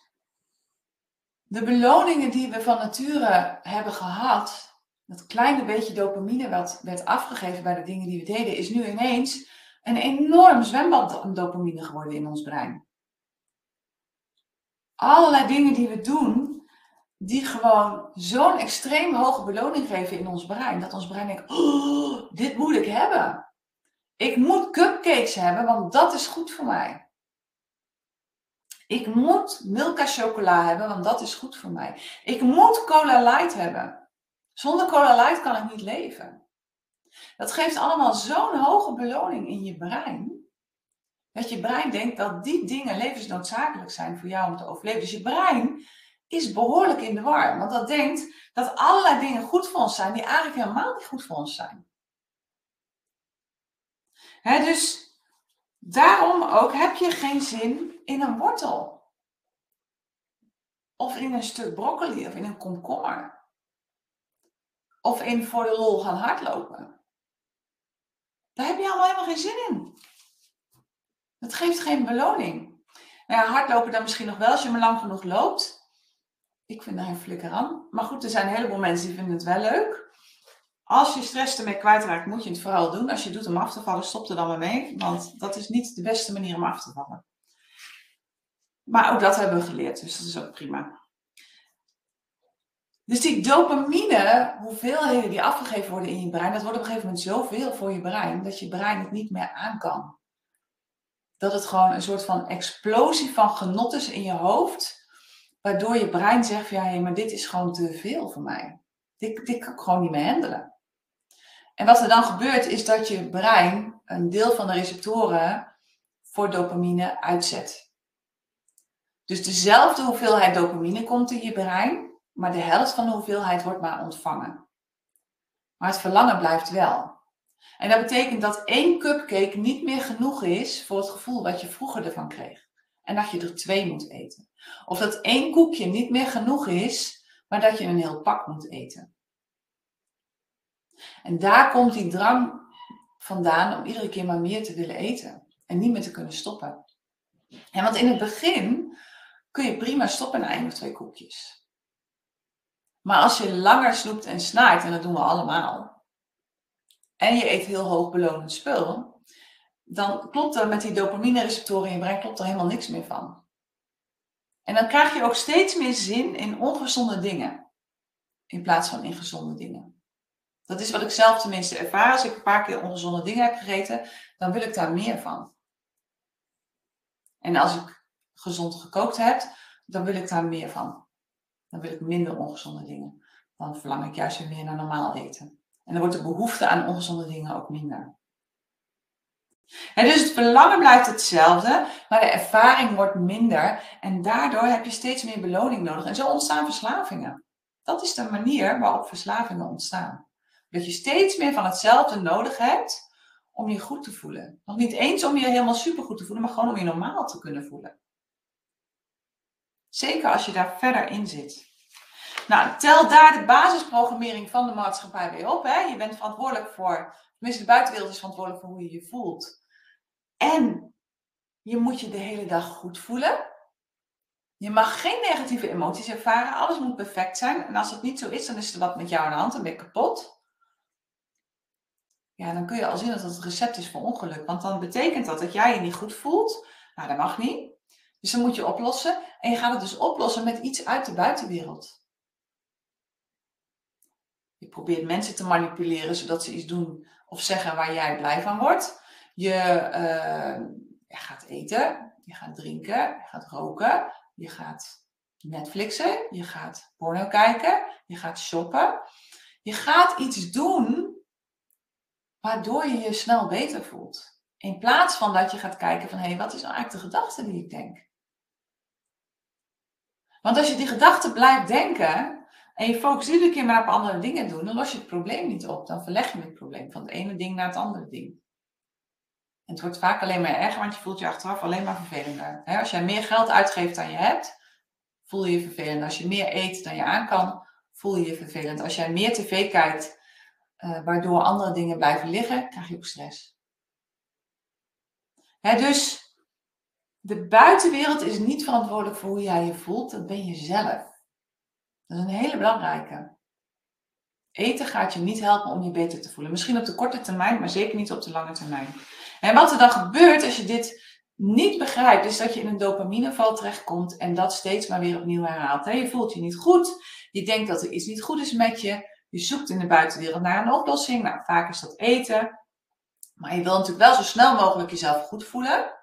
[SPEAKER 1] de beloningen die we van nature hebben gehad, dat kleine beetje dopamine wat werd afgegeven bij de dingen die we deden, is nu ineens een enorm zwembad aan dopamine geworden in ons brein. Allerlei dingen die we doen, die gewoon zo'n extreem hoge beloning geven in ons brein, dat ons brein denkt, oh, dit moet ik hebben. Ik moet cupcakes hebben, want dat is goed voor mij. Ik moet Milka chocola hebben, want dat is goed voor mij. Ik moet Cola Light hebben. Zonder Cola Light kan ik niet leven. Dat geeft allemaal zo'n hoge beloning in je brein. Dat je brein denkt dat die dingen levensnoodzakelijk zijn voor jou om te overleven. Dus je brein is behoorlijk in de war. Want dat denkt dat allerlei dingen goed voor ons zijn die eigenlijk helemaal niet goed voor ons zijn. dus daarom ook heb je geen zin in een wortel. Of in een stuk broccoli of in een komkommer. Of in voor de lol gaan hardlopen. Daar heb je allemaal helemaal geen zin in. Dat geeft geen beloning. Nou ja, hardlopen dan misschien nog wel als je maar lang genoeg loopt. Ik vind daar geen flikker aan. Maar goed, er zijn een heleboel mensen die vinden het wel leuk. Als je stress ermee kwijtraakt, moet je het vooral doen. Als je doet om af te vallen, stop er dan maar mee. Want dat is niet de beste manier om af te vallen. Maar ook dat hebben we geleerd, dus dat is ook prima. Dus die dopamine, hoeveelheden die afgegeven worden in je brein, dat wordt op een gegeven moment zoveel voor je brein, dat je brein het niet meer aan kan. Dat het gewoon een soort van explosie van genot is in je hoofd, waardoor je brein zegt, ja, hé, maar dit is gewoon te veel voor mij. Dit, dit kan ik gewoon niet meer handelen. En wat er dan gebeurt, is dat je brein een deel van de receptoren voor dopamine uitzet. Dus dezelfde hoeveelheid dopamine komt in je brein, maar de helft van de hoeveelheid wordt maar ontvangen. Maar het verlangen blijft wel. En dat betekent dat één cupcake niet meer genoeg is voor het gevoel wat je vroeger ervan kreeg. En dat je er twee moet eten. Of dat één koekje niet meer genoeg is, maar dat je een heel pak moet eten. En daar komt die drang vandaan om iedere keer maar meer te willen eten. En niet meer te kunnen stoppen. En want in het begin kun je prima stoppen in één of twee koekjes. Maar als je langer snoept en snaait, en dat doen we allemaal, en je eet heel hoog belonend spul, dan klopt er met die dopamine receptoren in je brein klopt er helemaal niks meer van. En dan krijg je ook steeds meer zin in ongezonde dingen, in plaats van in gezonde dingen. Dat is wat ik zelf tenminste ervaar. Als ik een paar keer ongezonde dingen heb gegeten, dan wil ik daar meer van. En als ik gezond gekookt heb, dan wil ik daar meer van. Dan wil ik minder ongezonde dingen. Dan verlang ik juist weer meer naar normaal eten. En dan wordt de behoefte aan ongezonde dingen ook minder. En dus het verlangen blijft hetzelfde, maar de ervaring wordt minder. En daardoor heb je steeds meer beloning nodig. En zo ontstaan verslavingen. Dat is de manier waarop verslavingen ontstaan. Dat je steeds meer van hetzelfde nodig hebt om je goed te voelen. Nog niet eens om je helemaal supergoed te voelen, maar gewoon om je normaal te kunnen voelen. Zeker als je daar verder in zit. Nou, tel daar de basisprogrammering van de maatschappij weer op. Hè? Je bent verantwoordelijk voor, tenminste de buitenwereld is verantwoordelijk voor hoe je je voelt. En je moet je de hele dag goed voelen. Je mag geen negatieve emoties ervaren. Alles moet perfect zijn. En als dat niet zo is, dan is er wat met jou aan de hand en ben je kapot. Ja, dan kun je al zien dat het het recept is voor ongeluk. Want dan betekent dat dat jij je niet goed voelt. Nou, dat mag niet. Dus dan moet je oplossen. En je gaat het dus oplossen met iets uit de buitenwereld. Je probeert mensen te manipuleren zodat ze iets doen of zeggen waar jij blij van wordt. Je, uh, je gaat eten, je gaat drinken, je gaat roken, je gaat Netflixen, je gaat porno kijken, je gaat shoppen. Je gaat iets doen waardoor je je snel beter voelt. In plaats van dat je gaat kijken van hé, hey, wat is nou eigenlijk de gedachte die ik denk? Want als je die gedachte blijft denken en je focust iedere keer maar op andere dingen doen, dan los je het probleem niet op. Dan verleg je het probleem van het ene ding naar het andere ding. En het wordt vaak alleen maar erger, want je voelt je achteraf alleen maar vervelender. Als jij meer geld uitgeeft dan je hebt, voel je je vervelend. Als je meer eet dan je aan kan, voel je je vervelend. Als jij meer tv kijkt, uh, waardoor andere dingen blijven liggen, krijg je ook stress. dus de buitenwereld is niet verantwoordelijk voor hoe jij je voelt, dat ben je zelf. Dat is een hele belangrijke. Eten gaat je niet helpen om je beter te voelen. Misschien op de korte termijn, maar zeker niet op de lange termijn. En wat er dan gebeurt als je dit niet begrijpt, is dat je in een dopamineval terechtkomt en dat steeds maar weer opnieuw herhaalt. Je voelt je niet goed, je denkt dat er iets niet goed is met je, je zoekt in de buitenwereld naar een oplossing. Nou, vaak is dat eten. Maar je wil natuurlijk wel zo snel mogelijk jezelf goed voelen.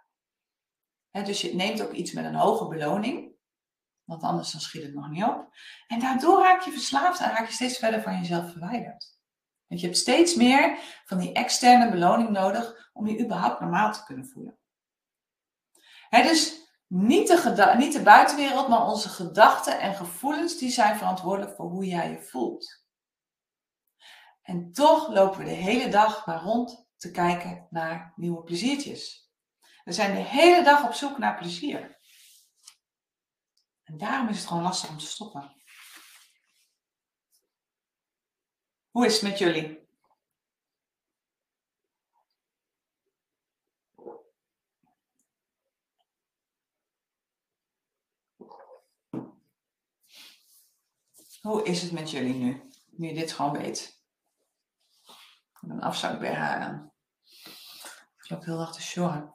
[SPEAKER 1] Dus je neemt ook iets met een hoge beloning. Want anders dan schiet het nog niet op. En daardoor raak je verslaafd en raak je steeds verder van jezelf verwijderd. Want je hebt steeds meer van die externe beloning nodig om je überhaupt normaal te kunnen voelen. dus niet de, niet de buitenwereld, maar onze gedachten en gevoelens, die zijn verantwoordelijk voor hoe jij je voelt. En toch lopen we de hele dag maar rond te kijken naar nieuwe pleziertjes. We zijn de hele dag op zoek naar plezier. En daarom is het gewoon lastig om te stoppen. Hoe is het met jullie? Hoe is het met jullie nu? Nu je dit gewoon weet. Een afzak bij haar aan. Ik loop heel erg te sjorren.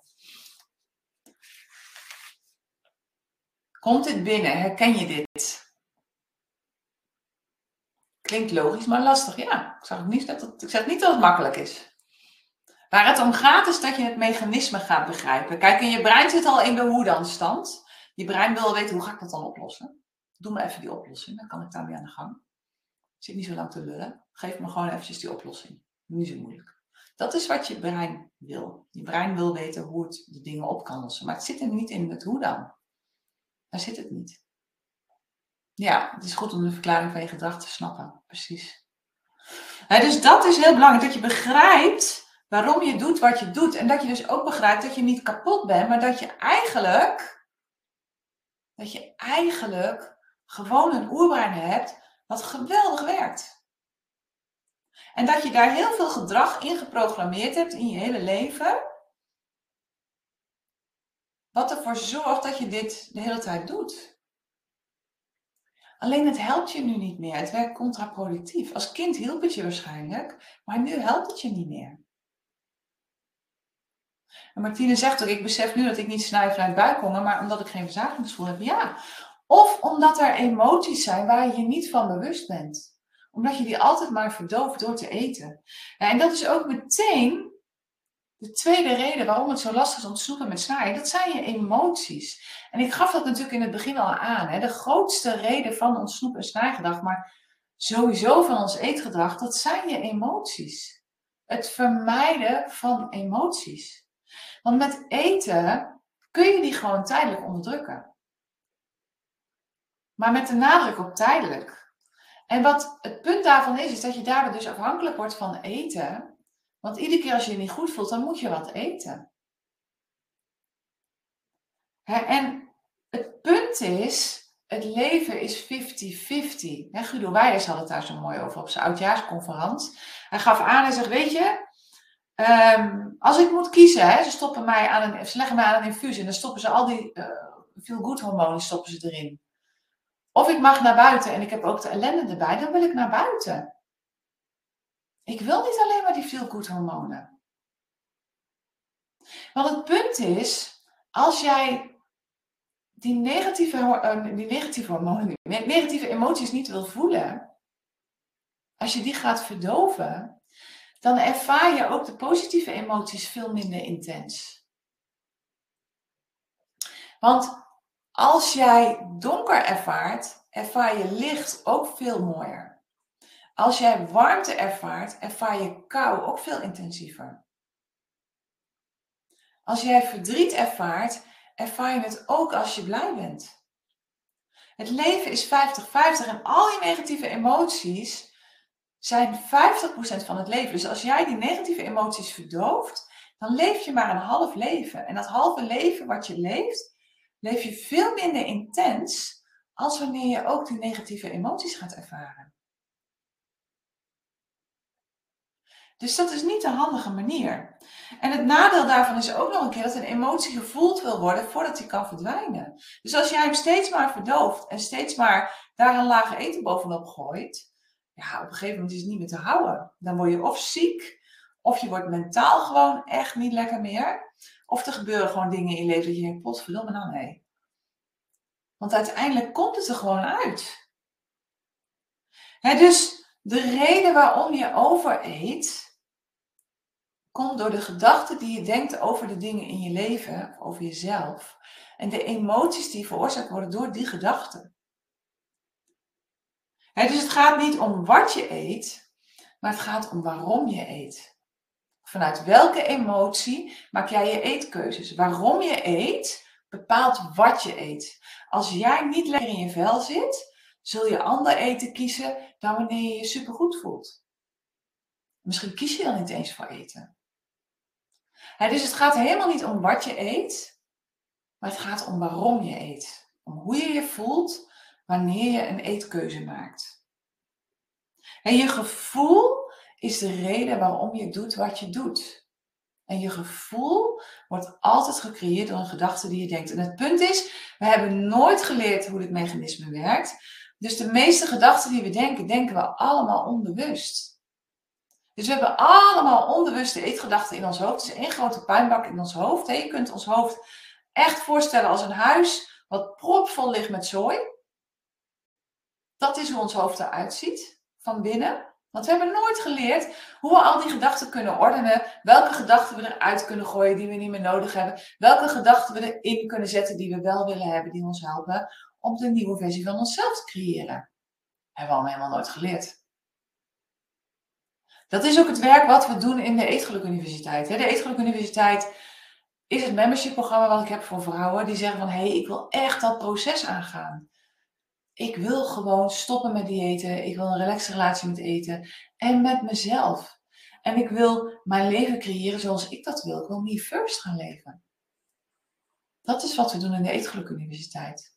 [SPEAKER 1] Komt dit binnen? Herken je dit? Klinkt logisch, maar lastig. Ja, ik, zeg niet dat het, ik zeg niet dat het makkelijk is. Waar het om gaat is dat je het mechanisme gaat begrijpen. Kijk, in je brein zit al in de hoe-dan-stand. Je brein wil weten, hoe ga ik dat dan oplossen? Doe me even die oplossing, dan kan ik daarmee aan de gang. Zit niet zo lang te lullen. Geef me gewoon eventjes die oplossing. Niet zo moeilijk. Dat is wat je brein wil. Je brein wil weten hoe het de dingen op kan lossen. Maar het zit er niet in het hoe dan. Daar zit het niet. Ja, het is goed om de verklaring van je gedrag te snappen. Precies. dus dat is heel belangrijk. Dat je begrijpt waarom je doet wat je doet. En dat je dus ook begrijpt dat je niet kapot bent. Maar dat je eigenlijk... Dat je eigenlijk gewoon een oerbrein hebt wat geweldig werkt. En dat je daar heel veel gedrag in geprogrammeerd hebt in je hele leven. Wat ervoor zorgt dat je dit de hele tijd doet. Alleen het helpt je nu niet meer. Het werkt contraproductief. Als kind hielp het je waarschijnlijk, maar nu helpt het je niet meer. En Martine zegt ook, ik besef nu dat ik niet snij vanuit buikhonger, maar omdat ik geen verzagingsgevoel heb. Ja, of omdat er emoties zijn waar je je niet van bewust bent. Omdat je die altijd maar verdooft door te eten. En dat is ook meteen de tweede reden waarom het zo lastig is om te snoepen met snijden. Dat zijn je emoties. En ik gaf dat natuurlijk in het begin al aan. Hè? De grootste reden van ons snoep- en snijgedrag, maar sowieso van ons eetgedrag, dat zijn je emoties. Het vermijden van emoties. Want met eten kun je die gewoon tijdelijk onderdrukken. Maar met de nadruk op tijdelijk. En wat het punt daarvan is, is dat je daardoor dus afhankelijk wordt van eten. Want iedere keer als je je niet goed voelt, dan moet je wat eten. en het punt is, het leven is 50-50. Guido Weijers had het daar zo mooi over op zijn oudjaarsconferentie. Hij gaf aan en zegt, weet je, ehm, als ik moet kiezen, hè, ze, stoppen mij aan een, ze leggen mij aan een infusie en dan stoppen ze al die uh, feel-good hormonen stoppen ze erin. Of ik mag naar buiten en ik heb ook de ellende erbij, dan wil ik naar buiten. Ik wil niet alleen maar die feel-good hormonen. Want het punt is, als jij die negatieve, uh, die negatieve hormonen, negatieve emoties niet wil voelen, als je die gaat verdoven, dan ervaar je ook de positieve emoties veel minder intens. Want als jij donker ervaart, ervaar je licht ook veel mooier. Als jij warmte ervaart, ervaar je kou ook veel intensiever. Als jij verdriet ervaart, ervaar je het ook als je blij bent. Het leven is 50-50 en al je negatieve emoties zijn 50% van het leven. Dus als jij die negatieve emoties verdooft, dan leef je maar een half leven. En dat halve leven wat je leeft, leef je veel minder intens als wanneer je ook die negatieve emoties gaat ervaren. Dus dat is niet een handige manier. En het nadeel daarvan is ook nog een keer dat een emotie gevoeld wil worden voordat die kan verdwijnen. Dus als jij hem steeds maar verdooft en steeds maar daar een lage eten bovenop gooit, ja, op een gegeven moment is het niet meer te houden. Dan word je of ziek, of je wordt mentaal gewoon echt niet lekker meer. Of er gebeuren gewoon dingen in je leven dat je denkt, potverdomme nou nee. Want uiteindelijk komt het er gewoon uit. dus de reden waarom je overeet, komt door de gedachten die je denkt over de dingen in je leven, over jezelf. En de emoties die veroorzaakt worden door die gedachten. dus het gaat niet om wat je eet, maar het gaat om waarom je eet. Vanuit welke emotie maak jij je eetkeuzes? Waarom je eet bepaalt wat je eet. Als jij niet lekker in je vel zit, zul je ander eten kiezen dan wanneer je je supergoed voelt. Misschien kies je dan niet eens voor eten dus het gaat helemaal niet om wat je eet, maar het gaat om waarom je eet. Om hoe je je voelt wanneer je een eetkeuze maakt. En je gevoel is de reden waarom je doet wat je doet. En je gevoel wordt altijd gecreëerd door een gedachte die je denkt. En het punt is, we hebben nooit geleerd hoe dit mechanisme werkt. Dus de meeste gedachten die we denken, denken we allemaal onbewust. Dus we hebben allemaal onbewuste eetgedachten in ons hoofd. Het is één grote puinbak in ons hoofd. Je kunt ons hoofd echt voorstellen als een huis wat propvol ligt met zooi. Dat is hoe ons hoofd eruit ziet, van binnen. Want we hebben nooit geleerd hoe we al die gedachten kunnen ordenen. Welke gedachten we eruit kunnen gooien die we niet meer nodig hebben. Welke gedachten we erin kunnen zetten die we wel willen hebben, die ons helpen om de nieuwe versie van onszelf te creëren. Hebben we allemaal helemaal nooit geleerd. Dat is ook het werk wat we doen in de Eetgeluk Universiteit. De Eetgeluk Universiteit is het membership programma wat ik heb voor vrouwen die zeggen van hé, hey, ik wil echt dat proces aangaan. Ik wil gewoon stoppen met diëten. Ik wil een relaxe relatie met eten en met mezelf. En ik wil mijn leven creëren zoals ik dat wil. Ik wil me first gaan leven. Dat is wat we doen in de Eetgeluk Universiteit.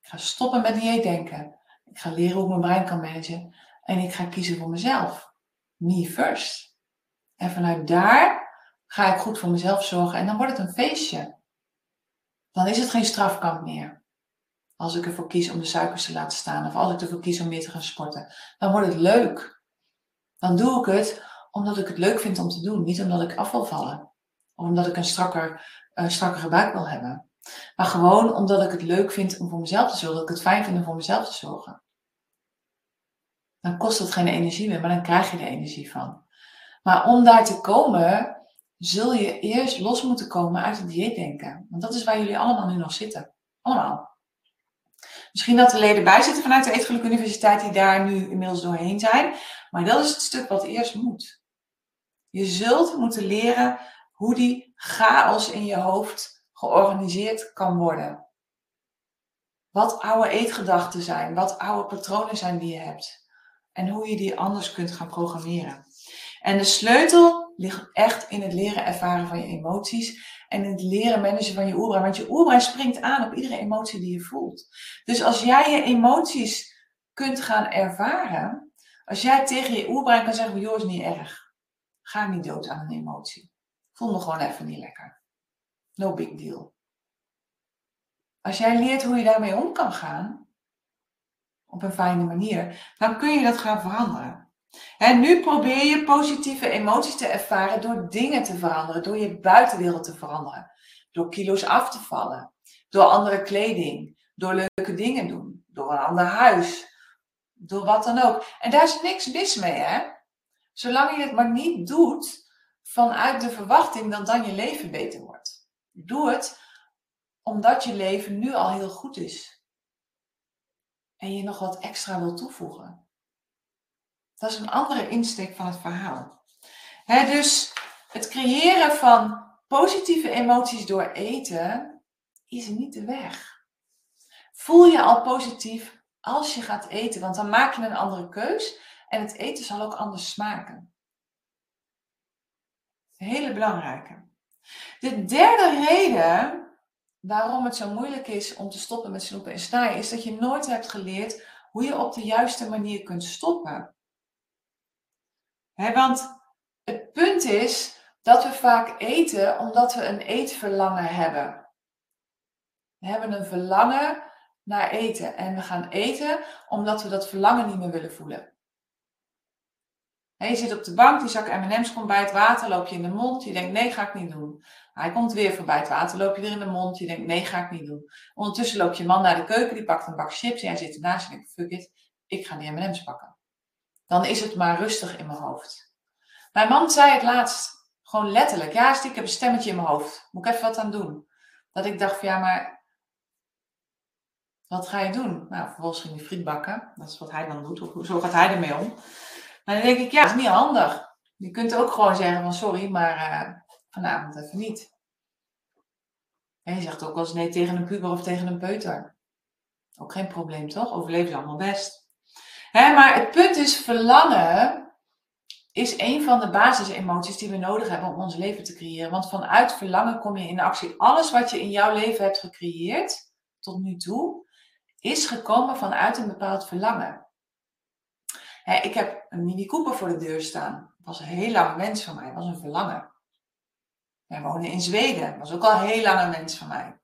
[SPEAKER 1] Ik ga stoppen met dieetdenken. Ik ga leren hoe ik mijn brein kan managen. En ik ga kiezen voor mezelf. Me first. En vanuit daar ga ik goed voor mezelf zorgen. En dan wordt het een feestje. Dan is het geen strafkamp meer. Als ik ervoor kies om de suikers te laten staan. Of als ik ervoor kies om meer te gaan sporten. Dan wordt het leuk. Dan doe ik het omdat ik het leuk vind om te doen. Niet omdat ik af wil vallen. Of omdat ik een strakker, strakkere buik wil hebben. Maar gewoon omdat ik het leuk vind om voor mezelf te zorgen. Dat ik het fijn vind om voor mezelf te zorgen. Dan kost het geen energie meer, maar dan krijg je er energie van. Maar om daar te komen, zul je eerst los moeten komen uit het dieetdenken. Want dat is waar jullie allemaal nu nog zitten. Allemaal. Misschien dat er leden bij zitten vanuit de Eetgeluk Universiteit die daar nu inmiddels doorheen zijn. Maar dat is het stuk wat eerst moet. Je zult moeten leren hoe die chaos in je hoofd georganiseerd kan worden. Wat oude eetgedachten zijn, wat oude patronen zijn die je hebt. En hoe je die anders kunt gaan programmeren. En de sleutel ligt echt in het leren ervaren van je emoties en het leren managen van je oerbrein. Want je oerbrein springt aan op iedere emotie die je voelt. Dus als jij je emoties kunt gaan ervaren, als jij tegen je oerbrein kan zeggen, joh, is niet erg. Ga niet dood aan een emotie. Voel me gewoon even niet lekker. No big deal. Als jij leert hoe je daarmee om kan gaan, op een fijne manier, dan kun je dat gaan veranderen. En nu probeer je positieve emoties te ervaren door dingen te veranderen, door je buitenwereld te veranderen, door kilo's af te vallen, door andere kleding, door leuke dingen doen, door een ander huis, door wat dan ook. En daar is niks mis mee, hè? Zolang je het maar niet doet vanuit de verwachting dat dan je leven beter wordt. Doe het omdat je leven nu al heel goed is. En je nog wat extra wil toevoegen. Dat is een andere insteek van het verhaal. dus het creëren van positieve emoties door eten is niet de weg. Voel je al positief als je gaat eten, want dan maak je een andere keus en het eten zal ook anders smaken. Hele belangrijke. De derde reden waarom het zo moeilijk is om te stoppen met snoepen en snijden, is dat je nooit hebt geleerd hoe je op de juiste manier kunt stoppen want het punt is dat we vaak eten omdat we een eetverlangen hebben. We hebben een verlangen naar eten en we gaan eten omdat we dat verlangen niet meer willen voelen. Je zit op de bank, die zak M&M's komt bij het water, loop je in de mond, je denkt nee, ga ik niet doen. Hij komt weer voorbij het water, loop je weer in de mond, je denkt nee, ga ik niet doen. Ondertussen loopt je man naar de keuken, die pakt een bak chips en jij zit ernaast en denkt fuck it, ik ga die M&M's pakken dan is het maar rustig in mijn hoofd. Mijn man zei het laatst, gewoon letterlijk, ja, ik heb een stemmetje in mijn hoofd. Moet ik even wat aan doen? Dat ik dacht van ja, maar wat ga je doen? Nou, vervolgens ging hij friet bakken. Dat is wat hij dan doet. Zo gaat hij ermee om. Maar dan denk ik, ja, dat is niet handig. Je kunt ook gewoon zeggen van sorry, maar uh, vanavond even niet. En je zegt ook wel eens nee tegen een puber of tegen een peuter. Ook geen probleem, toch? Overleven ze allemaal best maar het punt is, verlangen is een van de basisemoties die we nodig hebben om ons leven te creëren. Want vanuit verlangen kom je in actie. Alles wat je in jouw leven hebt gecreëerd tot nu toe, is gekomen vanuit een bepaald verlangen. ik heb een Mini Cooper voor de deur staan. Was een heel lange wens van mij. Was een verlangen. Wij wonen in Zweden. Was ook al een heel lange wens van mij.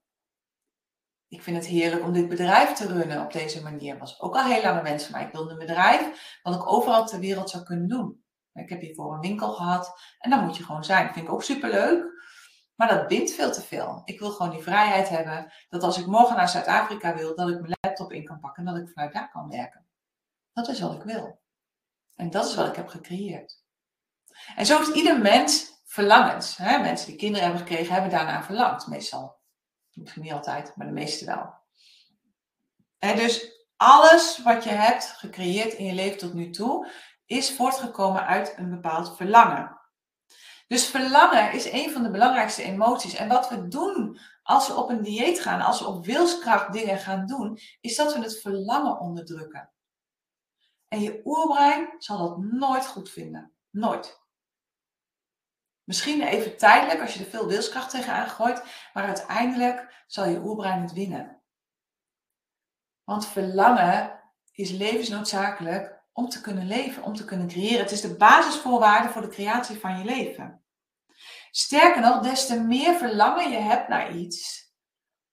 [SPEAKER 1] Ik vind het heerlijk om dit bedrijf te runnen op deze manier. Was ook al heel lange wens van mij. Ik wilde een bedrijf wat ik overal ter wereld zou kunnen doen. Ik heb hiervoor een winkel gehad en dan moet je gewoon zijn. Dat vind ik ook superleuk. Maar dat bindt veel te veel. Ik wil gewoon die vrijheid hebben dat als ik morgen naar Zuid-Afrika wil, dat ik mijn laptop in kan pakken en dat ik vanuit daar kan werken. Dat is wat ik wil. En dat is wat ik heb gecreëerd. En zo heeft ieder mens verlangens. Hè? Mensen die kinderen hebben gekregen, hebben daarna verlangd, meestal. Niet altijd, maar de meeste wel. Dus alles wat je hebt gecreëerd in je leven tot nu toe, is voortgekomen uit een bepaald verlangen. Dus verlangen is een van de belangrijkste emoties. En wat we doen als we op een dieet gaan, als we op wilskracht dingen gaan doen, is dat we het verlangen onderdrukken. En je oerbrein zal dat nooit goed vinden. Nooit. Misschien even tijdelijk als je er veel wilskracht tegenaan gooit, maar uiteindelijk zal je oerbrein het winnen. Want verlangen is levensnoodzakelijk om te kunnen leven, om te kunnen creëren. Het is de basisvoorwaarde voor de creatie van je leven. Sterker nog, des te meer verlangen je hebt naar iets,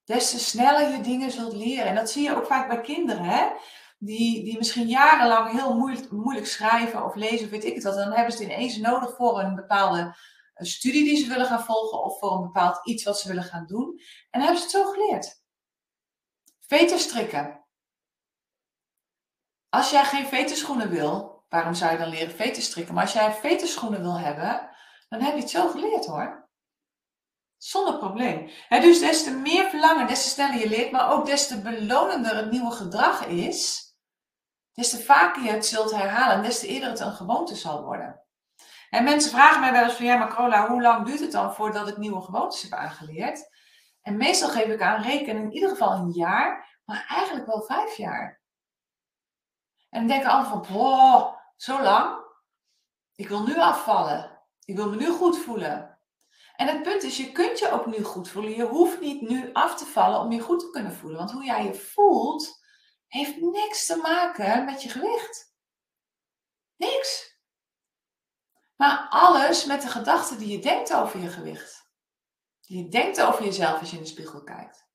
[SPEAKER 1] des te sneller je dingen zult leren. En dat zie je ook vaak bij kinderen, hè? Die, die misschien jarenlang heel moeilijk, moeilijk schrijven of lezen, weet ik het wat. Dan hebben ze het ineens nodig voor een bepaalde studie die ze willen gaan volgen of voor een bepaald iets wat ze willen gaan doen. En dan hebben ze het zo geleerd. Veterstrikken. Als jij geen veterschoenen wil, waarom zou je dan leren veterstrikken? Maar als jij veterschoenen wil hebben, dan heb je het zo geleerd hoor. Zonder probleem. dus des te meer verlangen, des te sneller je leert, maar ook des te belonender het nieuwe gedrag is, des te vaker je het zult herhalen, des te eerder het een gewoonte zal worden. En mensen vragen mij wel eens van, ja maar Carola, hoe lang duurt het dan voordat ik nieuwe gewoontes heb aangeleerd? En meestal geef ik aan rekenen in ieder geval een jaar, maar eigenlijk wel vijf jaar. En dan denken altijd van, wow, zo lang? Ik wil nu afvallen. Ik wil me nu goed voelen. En het punt is, je kunt je ook nu goed voelen. Je hoeft niet nu af te vallen om je goed te kunnen voelen. Want hoe jij je voelt, heeft niks te maken met je gewicht. Niks. Maar alles met de gedachten die je denkt over je gewicht. Die je denkt over jezelf als je in de spiegel kijkt.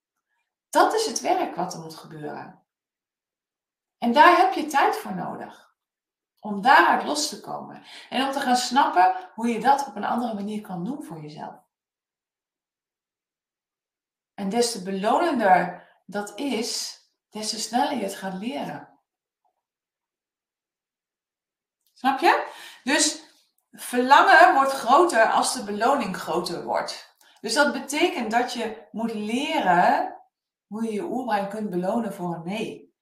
[SPEAKER 1] Dat is het werk wat er moet gebeuren. En daar heb je tijd voor nodig. Om daaruit los te komen. En om te gaan snappen hoe je dat op een andere manier kan doen voor jezelf. En des te belonender dat is, des te sneller je het gaat leren. Snap je? Dus verlangen wordt groter als de beloning groter wordt. Dus dat betekent dat je moet leren hoe je je oerbrein kunt belonen voor een nee.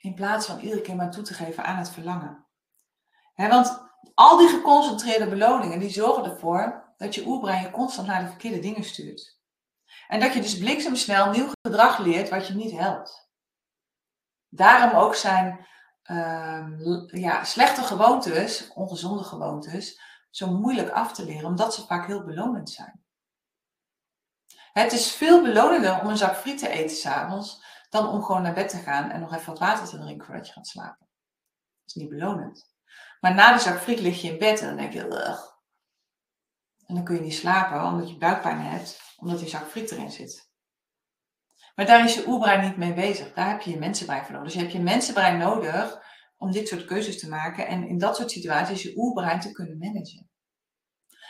[SPEAKER 1] In plaats van iedere keer maar toe te geven aan het verlangen. want al die geconcentreerde beloningen, die zorgen ervoor dat je oerbrein je constant naar de verkeerde dingen stuurt. En dat je dus bliksemsnel nieuw gedrag leert wat je niet helpt. Daarom ook zijn uh, ja, slechte gewoontes, ongezonde gewoontes, zo moeilijk af te leren, omdat ze vaak heel belonend zijn. Het is veel belonender om een zak friet te eten s'avonds dan om gewoon naar bed te gaan en nog even wat water te drinken voordat je gaat slapen. Dat is niet belonend. Maar na de zak friet lig je in bed en dan denk je, Ugh. en dan kun je niet slapen omdat je buikpijn hebt, omdat die zak friet erin zit. Maar daar is je oerbrein niet mee bezig. Daar heb je je mensenbrein voor nodig. Dus je hebt je mensenbrein nodig om dit soort keuzes te maken en in dat soort situaties je oerbrein te kunnen managen.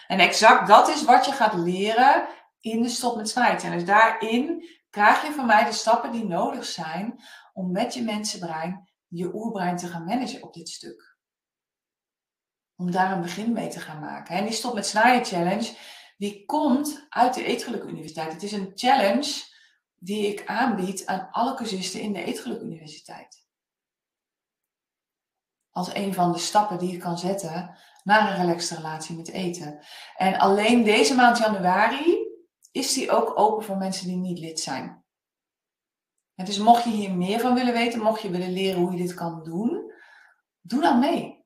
[SPEAKER 1] En exact dat is wat je gaat leren in de stop met snijden. Dus daarin krijg je van mij de stappen die nodig zijn om met je mensenbrein je oerbrein te gaan managen op dit stuk. Om daar een begin mee te gaan maken. En die Stop met Snijden Challenge, die komt uit de Eetgeluk Universiteit. Het is een challenge die ik aanbied aan alle cursisten in de Eetgeluk Universiteit. Als een van de stappen die je kan zetten naar een relaxte relatie met eten. En alleen deze maand januari is die ook open voor mensen die niet lid zijn. En dus mocht je hier meer van willen weten, mocht je willen leren hoe je dit kan doen, doe dan mee.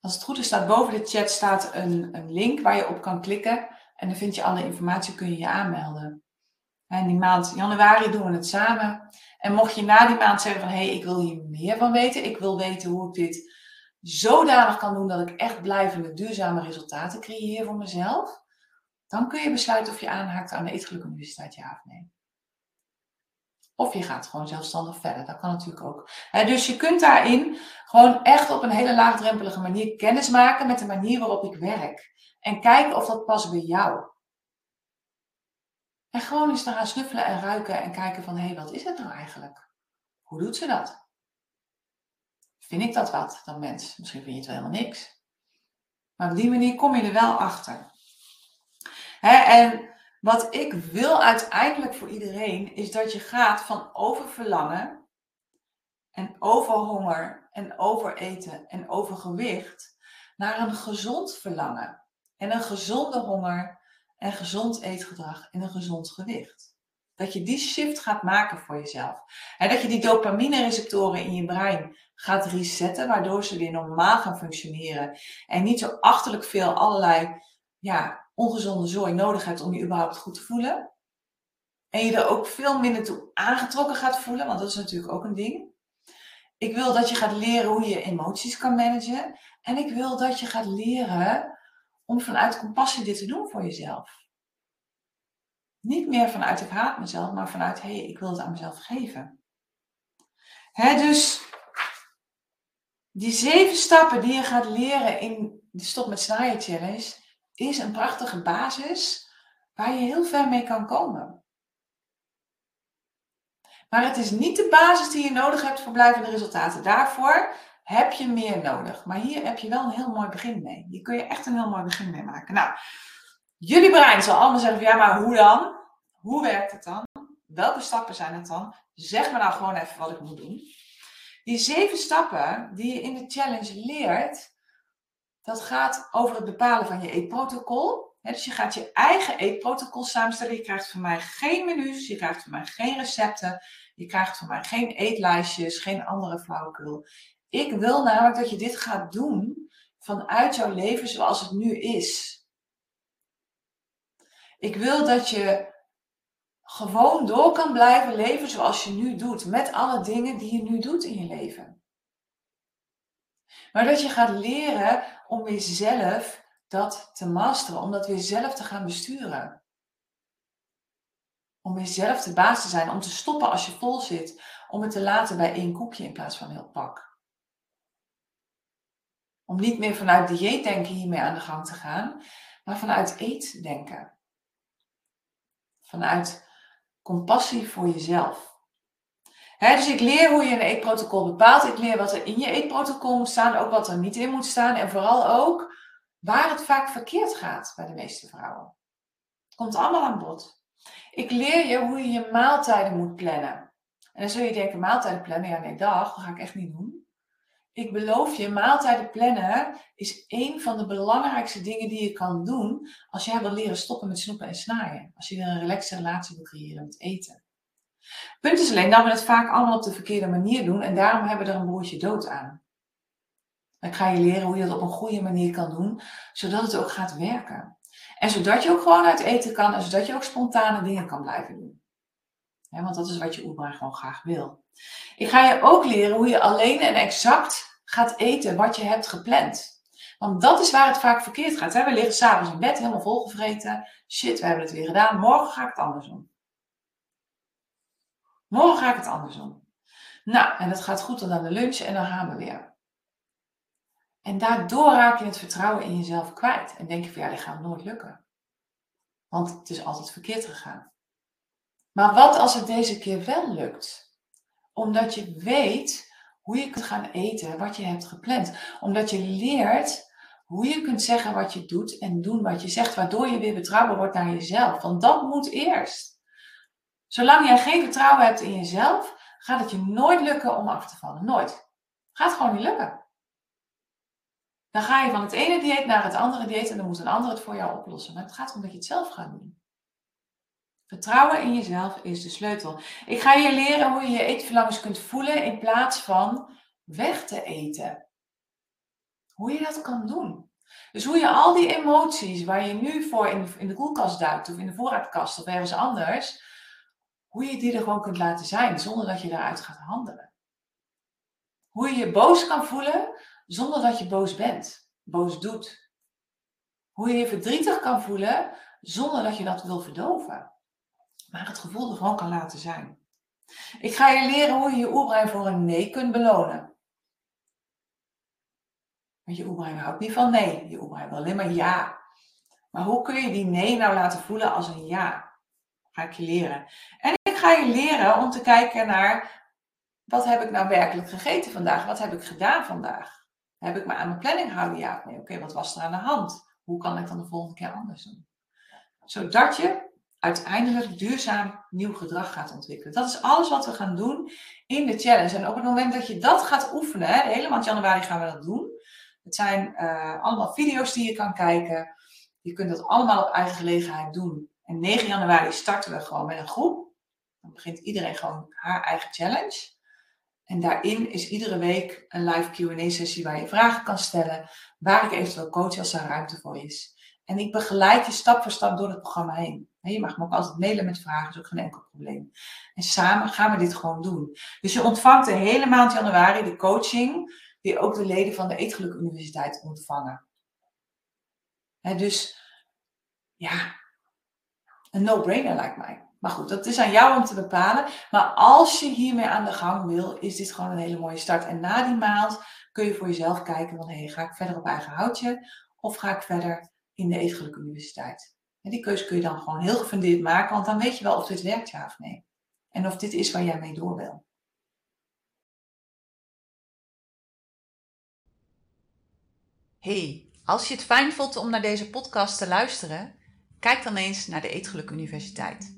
[SPEAKER 1] Als het goed is, staat boven de chat staat een, een link waar je op kan klikken. En dan vind je alle informatie, kun je je aanmelden. En die maand januari doen we het samen. En mocht je na die maand zeggen van, hé, hey, ik wil hier meer van weten. Ik wil weten hoe ik dit zodanig kan doen dat ik echt blijvende, duurzame resultaten creëer voor mezelf. Dan kun je besluiten of je aanhaakt aan de Eetgeluk Universiteit, ja of nee. Of je gaat gewoon zelfstandig verder. Dat kan natuurlijk ook. dus je kunt daarin gewoon echt op een hele laagdrempelige manier kennis maken met de manier waarop ik werk. En kijken of dat past bij jou. En gewoon eens gaan snuffelen en ruiken en kijken van, hé, hey, wat is het nou eigenlijk? Hoe doet ze dat? Vind ik dat wat dan mens? Misschien vind je het wel helemaal niks. Maar op die manier kom je er wel achter. en wat ik wil uiteindelijk voor iedereen is dat je gaat van oververlangen en overhonger en overeten en overgewicht naar een gezond verlangen en een gezonde honger en gezond eetgedrag en een gezond gewicht. Dat je die shift gaat maken voor jezelf. En dat je die dopamine receptoren in je brein gaat resetten, waardoor ze weer normaal gaan functioneren. En niet zo achterlijk veel allerlei ja, ongezonde zooi nodig hebt om je überhaupt goed te voelen. En je er ook veel minder toe aangetrokken gaat voelen, want dat is natuurlijk ook een ding. Ik wil dat je gaat leren hoe je emoties kan managen. En ik wil dat je gaat leren om vanuit compassie dit te doen voor jezelf. Niet meer vanuit ik haat mezelf, maar vanuit hé, hey, ik wil het aan mezelf geven. Dus die zeven stappen die je gaat leren in de Stop met Snaaien Challenge is een prachtige basis waar je heel ver mee kan komen. Maar het is niet de basis die je nodig hebt voor blijvende resultaten. Daarvoor heb je meer nodig. Maar hier heb je wel een heel mooi begin mee. Hier kun je echt een heel mooi begin mee maken. Nou, jullie brein zal allemaal zeggen, ja, maar hoe dan? Hoe werkt het dan? Welke stappen zijn het dan? Zeg me nou gewoon even wat ik moet doen. Die zeven stappen die je in de challenge leert, dat gaat over het bepalen van je eetprotocol. dus je gaat je eigen eetprotocol samenstellen. Je krijgt van mij geen menus, je krijgt van mij geen recepten, je krijgt van mij geen eetlijstjes, geen andere flauwekul. Ik wil namelijk dat je dit gaat doen vanuit jouw leven zoals het nu is. Ik wil dat je gewoon door kan blijven leven zoals je nu doet, met alle dingen die je nu doet in je leven. Maar dat je gaat leren om weer zelf dat te masteren, om dat weer zelf te gaan besturen. Om weer zelf de baas te zijn, om te stoppen als je vol zit, om het te laten bij één koekje in plaats van heel pak. Om niet meer vanuit dieetdenken hiermee aan de gang te gaan, maar vanuit eetdenken. Vanuit compassie voor jezelf. Dus ik leer hoe je een eetprotocol bepaalt. Ik leer wat er in je eetprotocol moet staan, ook wat er niet in moet staan. En vooral ook waar het vaak verkeerd gaat bij de meeste vrouwen. Het komt allemaal aan bod. Ik leer je hoe je je maaltijden moet plannen. En dan zul je denken, maaltijden plannen? Ja, nee, dag, dat ga ik echt niet doen. Ik beloof je, maaltijden plannen is een van de belangrijkste dingen die je kan doen als jij wil leren stoppen met snoepen en snaaien. Als je een relaxe relatie wil creëren met eten. Punt is alleen dat we het vaak allemaal op de verkeerde manier doen en daarom hebben we er een broertje dood aan. Ik ga je leren hoe je dat op een goede manier kan doen, zodat het ook gaat werken. En zodat je ook gewoon uit eten kan en zodat je ook spontane dingen kan blijven doen. want dat is wat je oerbrein gewoon graag wil. Ik ga je ook leren hoe je alleen en exact gaat eten wat je hebt gepland. Want dat is waar het vaak verkeerd gaat. We liggen s'avonds in bed helemaal volgevreten. Shit, we hebben het weer gedaan. Morgen ga ik het andersom. Morgen ga ik het andersom. Nou, en het gaat goed tot aan de lunch en dan gaan we weer. En daardoor raak je het vertrouwen in jezelf kwijt. En denk je van ja, dit gaat nooit lukken. Want het is altijd verkeerd gegaan. Maar wat als het deze keer wel lukt? Omdat je weet hoe je kunt gaan eten wat je hebt gepland. Omdat je leert hoe je kunt zeggen wat je doet en doen wat je zegt, waardoor je weer betrouwbaar wordt naar jezelf. Want dat moet eerst. Zolang jij geen vertrouwen hebt in jezelf, gaat het je nooit lukken om af te vallen. Nooit. Gaat gewoon niet lukken. Dan ga je van het ene dieet naar het andere dieet en dan moet een ander het voor jou oplossen. Maar het gaat om dat je het zelf gaat doen. Vertrouwen in jezelf is de sleutel. Ik ga je leren hoe je je eetverlangens kunt voelen in plaats van weg te eten. Hoe je dat kan doen. Dus hoe je al die emoties waar je nu voor in de, in de koelkast duikt of in de voorraadkast of ergens anders, hoe je die er gewoon kunt laten zijn zonder dat je daaruit gaat handelen. Hoe je je boos kan voelen zonder dat je boos bent, boos doet. Hoe je je verdrietig kan voelen zonder dat je dat wil verdoven. Maar het gevoel er gewoon kan laten zijn. Ik ga je leren hoe je je oerbrein voor een nee kunt belonen. Want je oerbrein houdt niet van nee. Je oerbrein wil alleen maar ja. Maar hoe kun je die nee nou laten voelen als een ja? Ga ik je leren. En ga je leren om te kijken naar wat heb ik nou werkelijk gegeten vandaag? Wat heb ik gedaan vandaag? Heb ik me aan mijn planning gehouden? Ja nee? Oké, wat was er aan de hand? Hoe kan ik dan de volgende keer anders doen? Zodat je uiteindelijk duurzaam nieuw gedrag gaat ontwikkelen. Dat is alles wat we gaan doen in de challenge. En op het moment dat je dat gaat oefenen, de hele maand januari gaan we dat doen. Het zijn uh, allemaal video's die je kan kijken. Je kunt dat allemaal op eigen gelegenheid doen. En 9 januari starten we gewoon met een groep. Begint iedereen gewoon haar eigen challenge. En daarin is iedere week een live QA-sessie waar je vragen kan stellen, waar ik eventueel coach als er ruimte voor is. En ik begeleid je stap voor stap door het programma heen. Je mag me ook altijd mailen met vragen, is ook geen enkel probleem. En samen gaan we dit gewoon doen. Dus je ontvangt de hele maand januari de coaching, die ook de leden van de Eetgeluk Universiteit ontvangen. dus ja, een no-brainer lijkt mij. Maar goed, dat is aan jou om te bepalen. Maar als je hiermee aan de gang wil, is dit gewoon een hele mooie start. En na die maand kun je voor jezelf kijken van, ga ik verder op eigen houtje of ga ik verder in de Eetgeluk Universiteit? En die keuze kun je dan gewoon heel gefundeerd maken, want dan weet je wel of dit werkt, ja of nee. En of dit is waar jij mee door wil.
[SPEAKER 2] Hey, als je het fijn vond om naar deze podcast te luisteren, kijk dan eens naar de Eetgeluk Universiteit.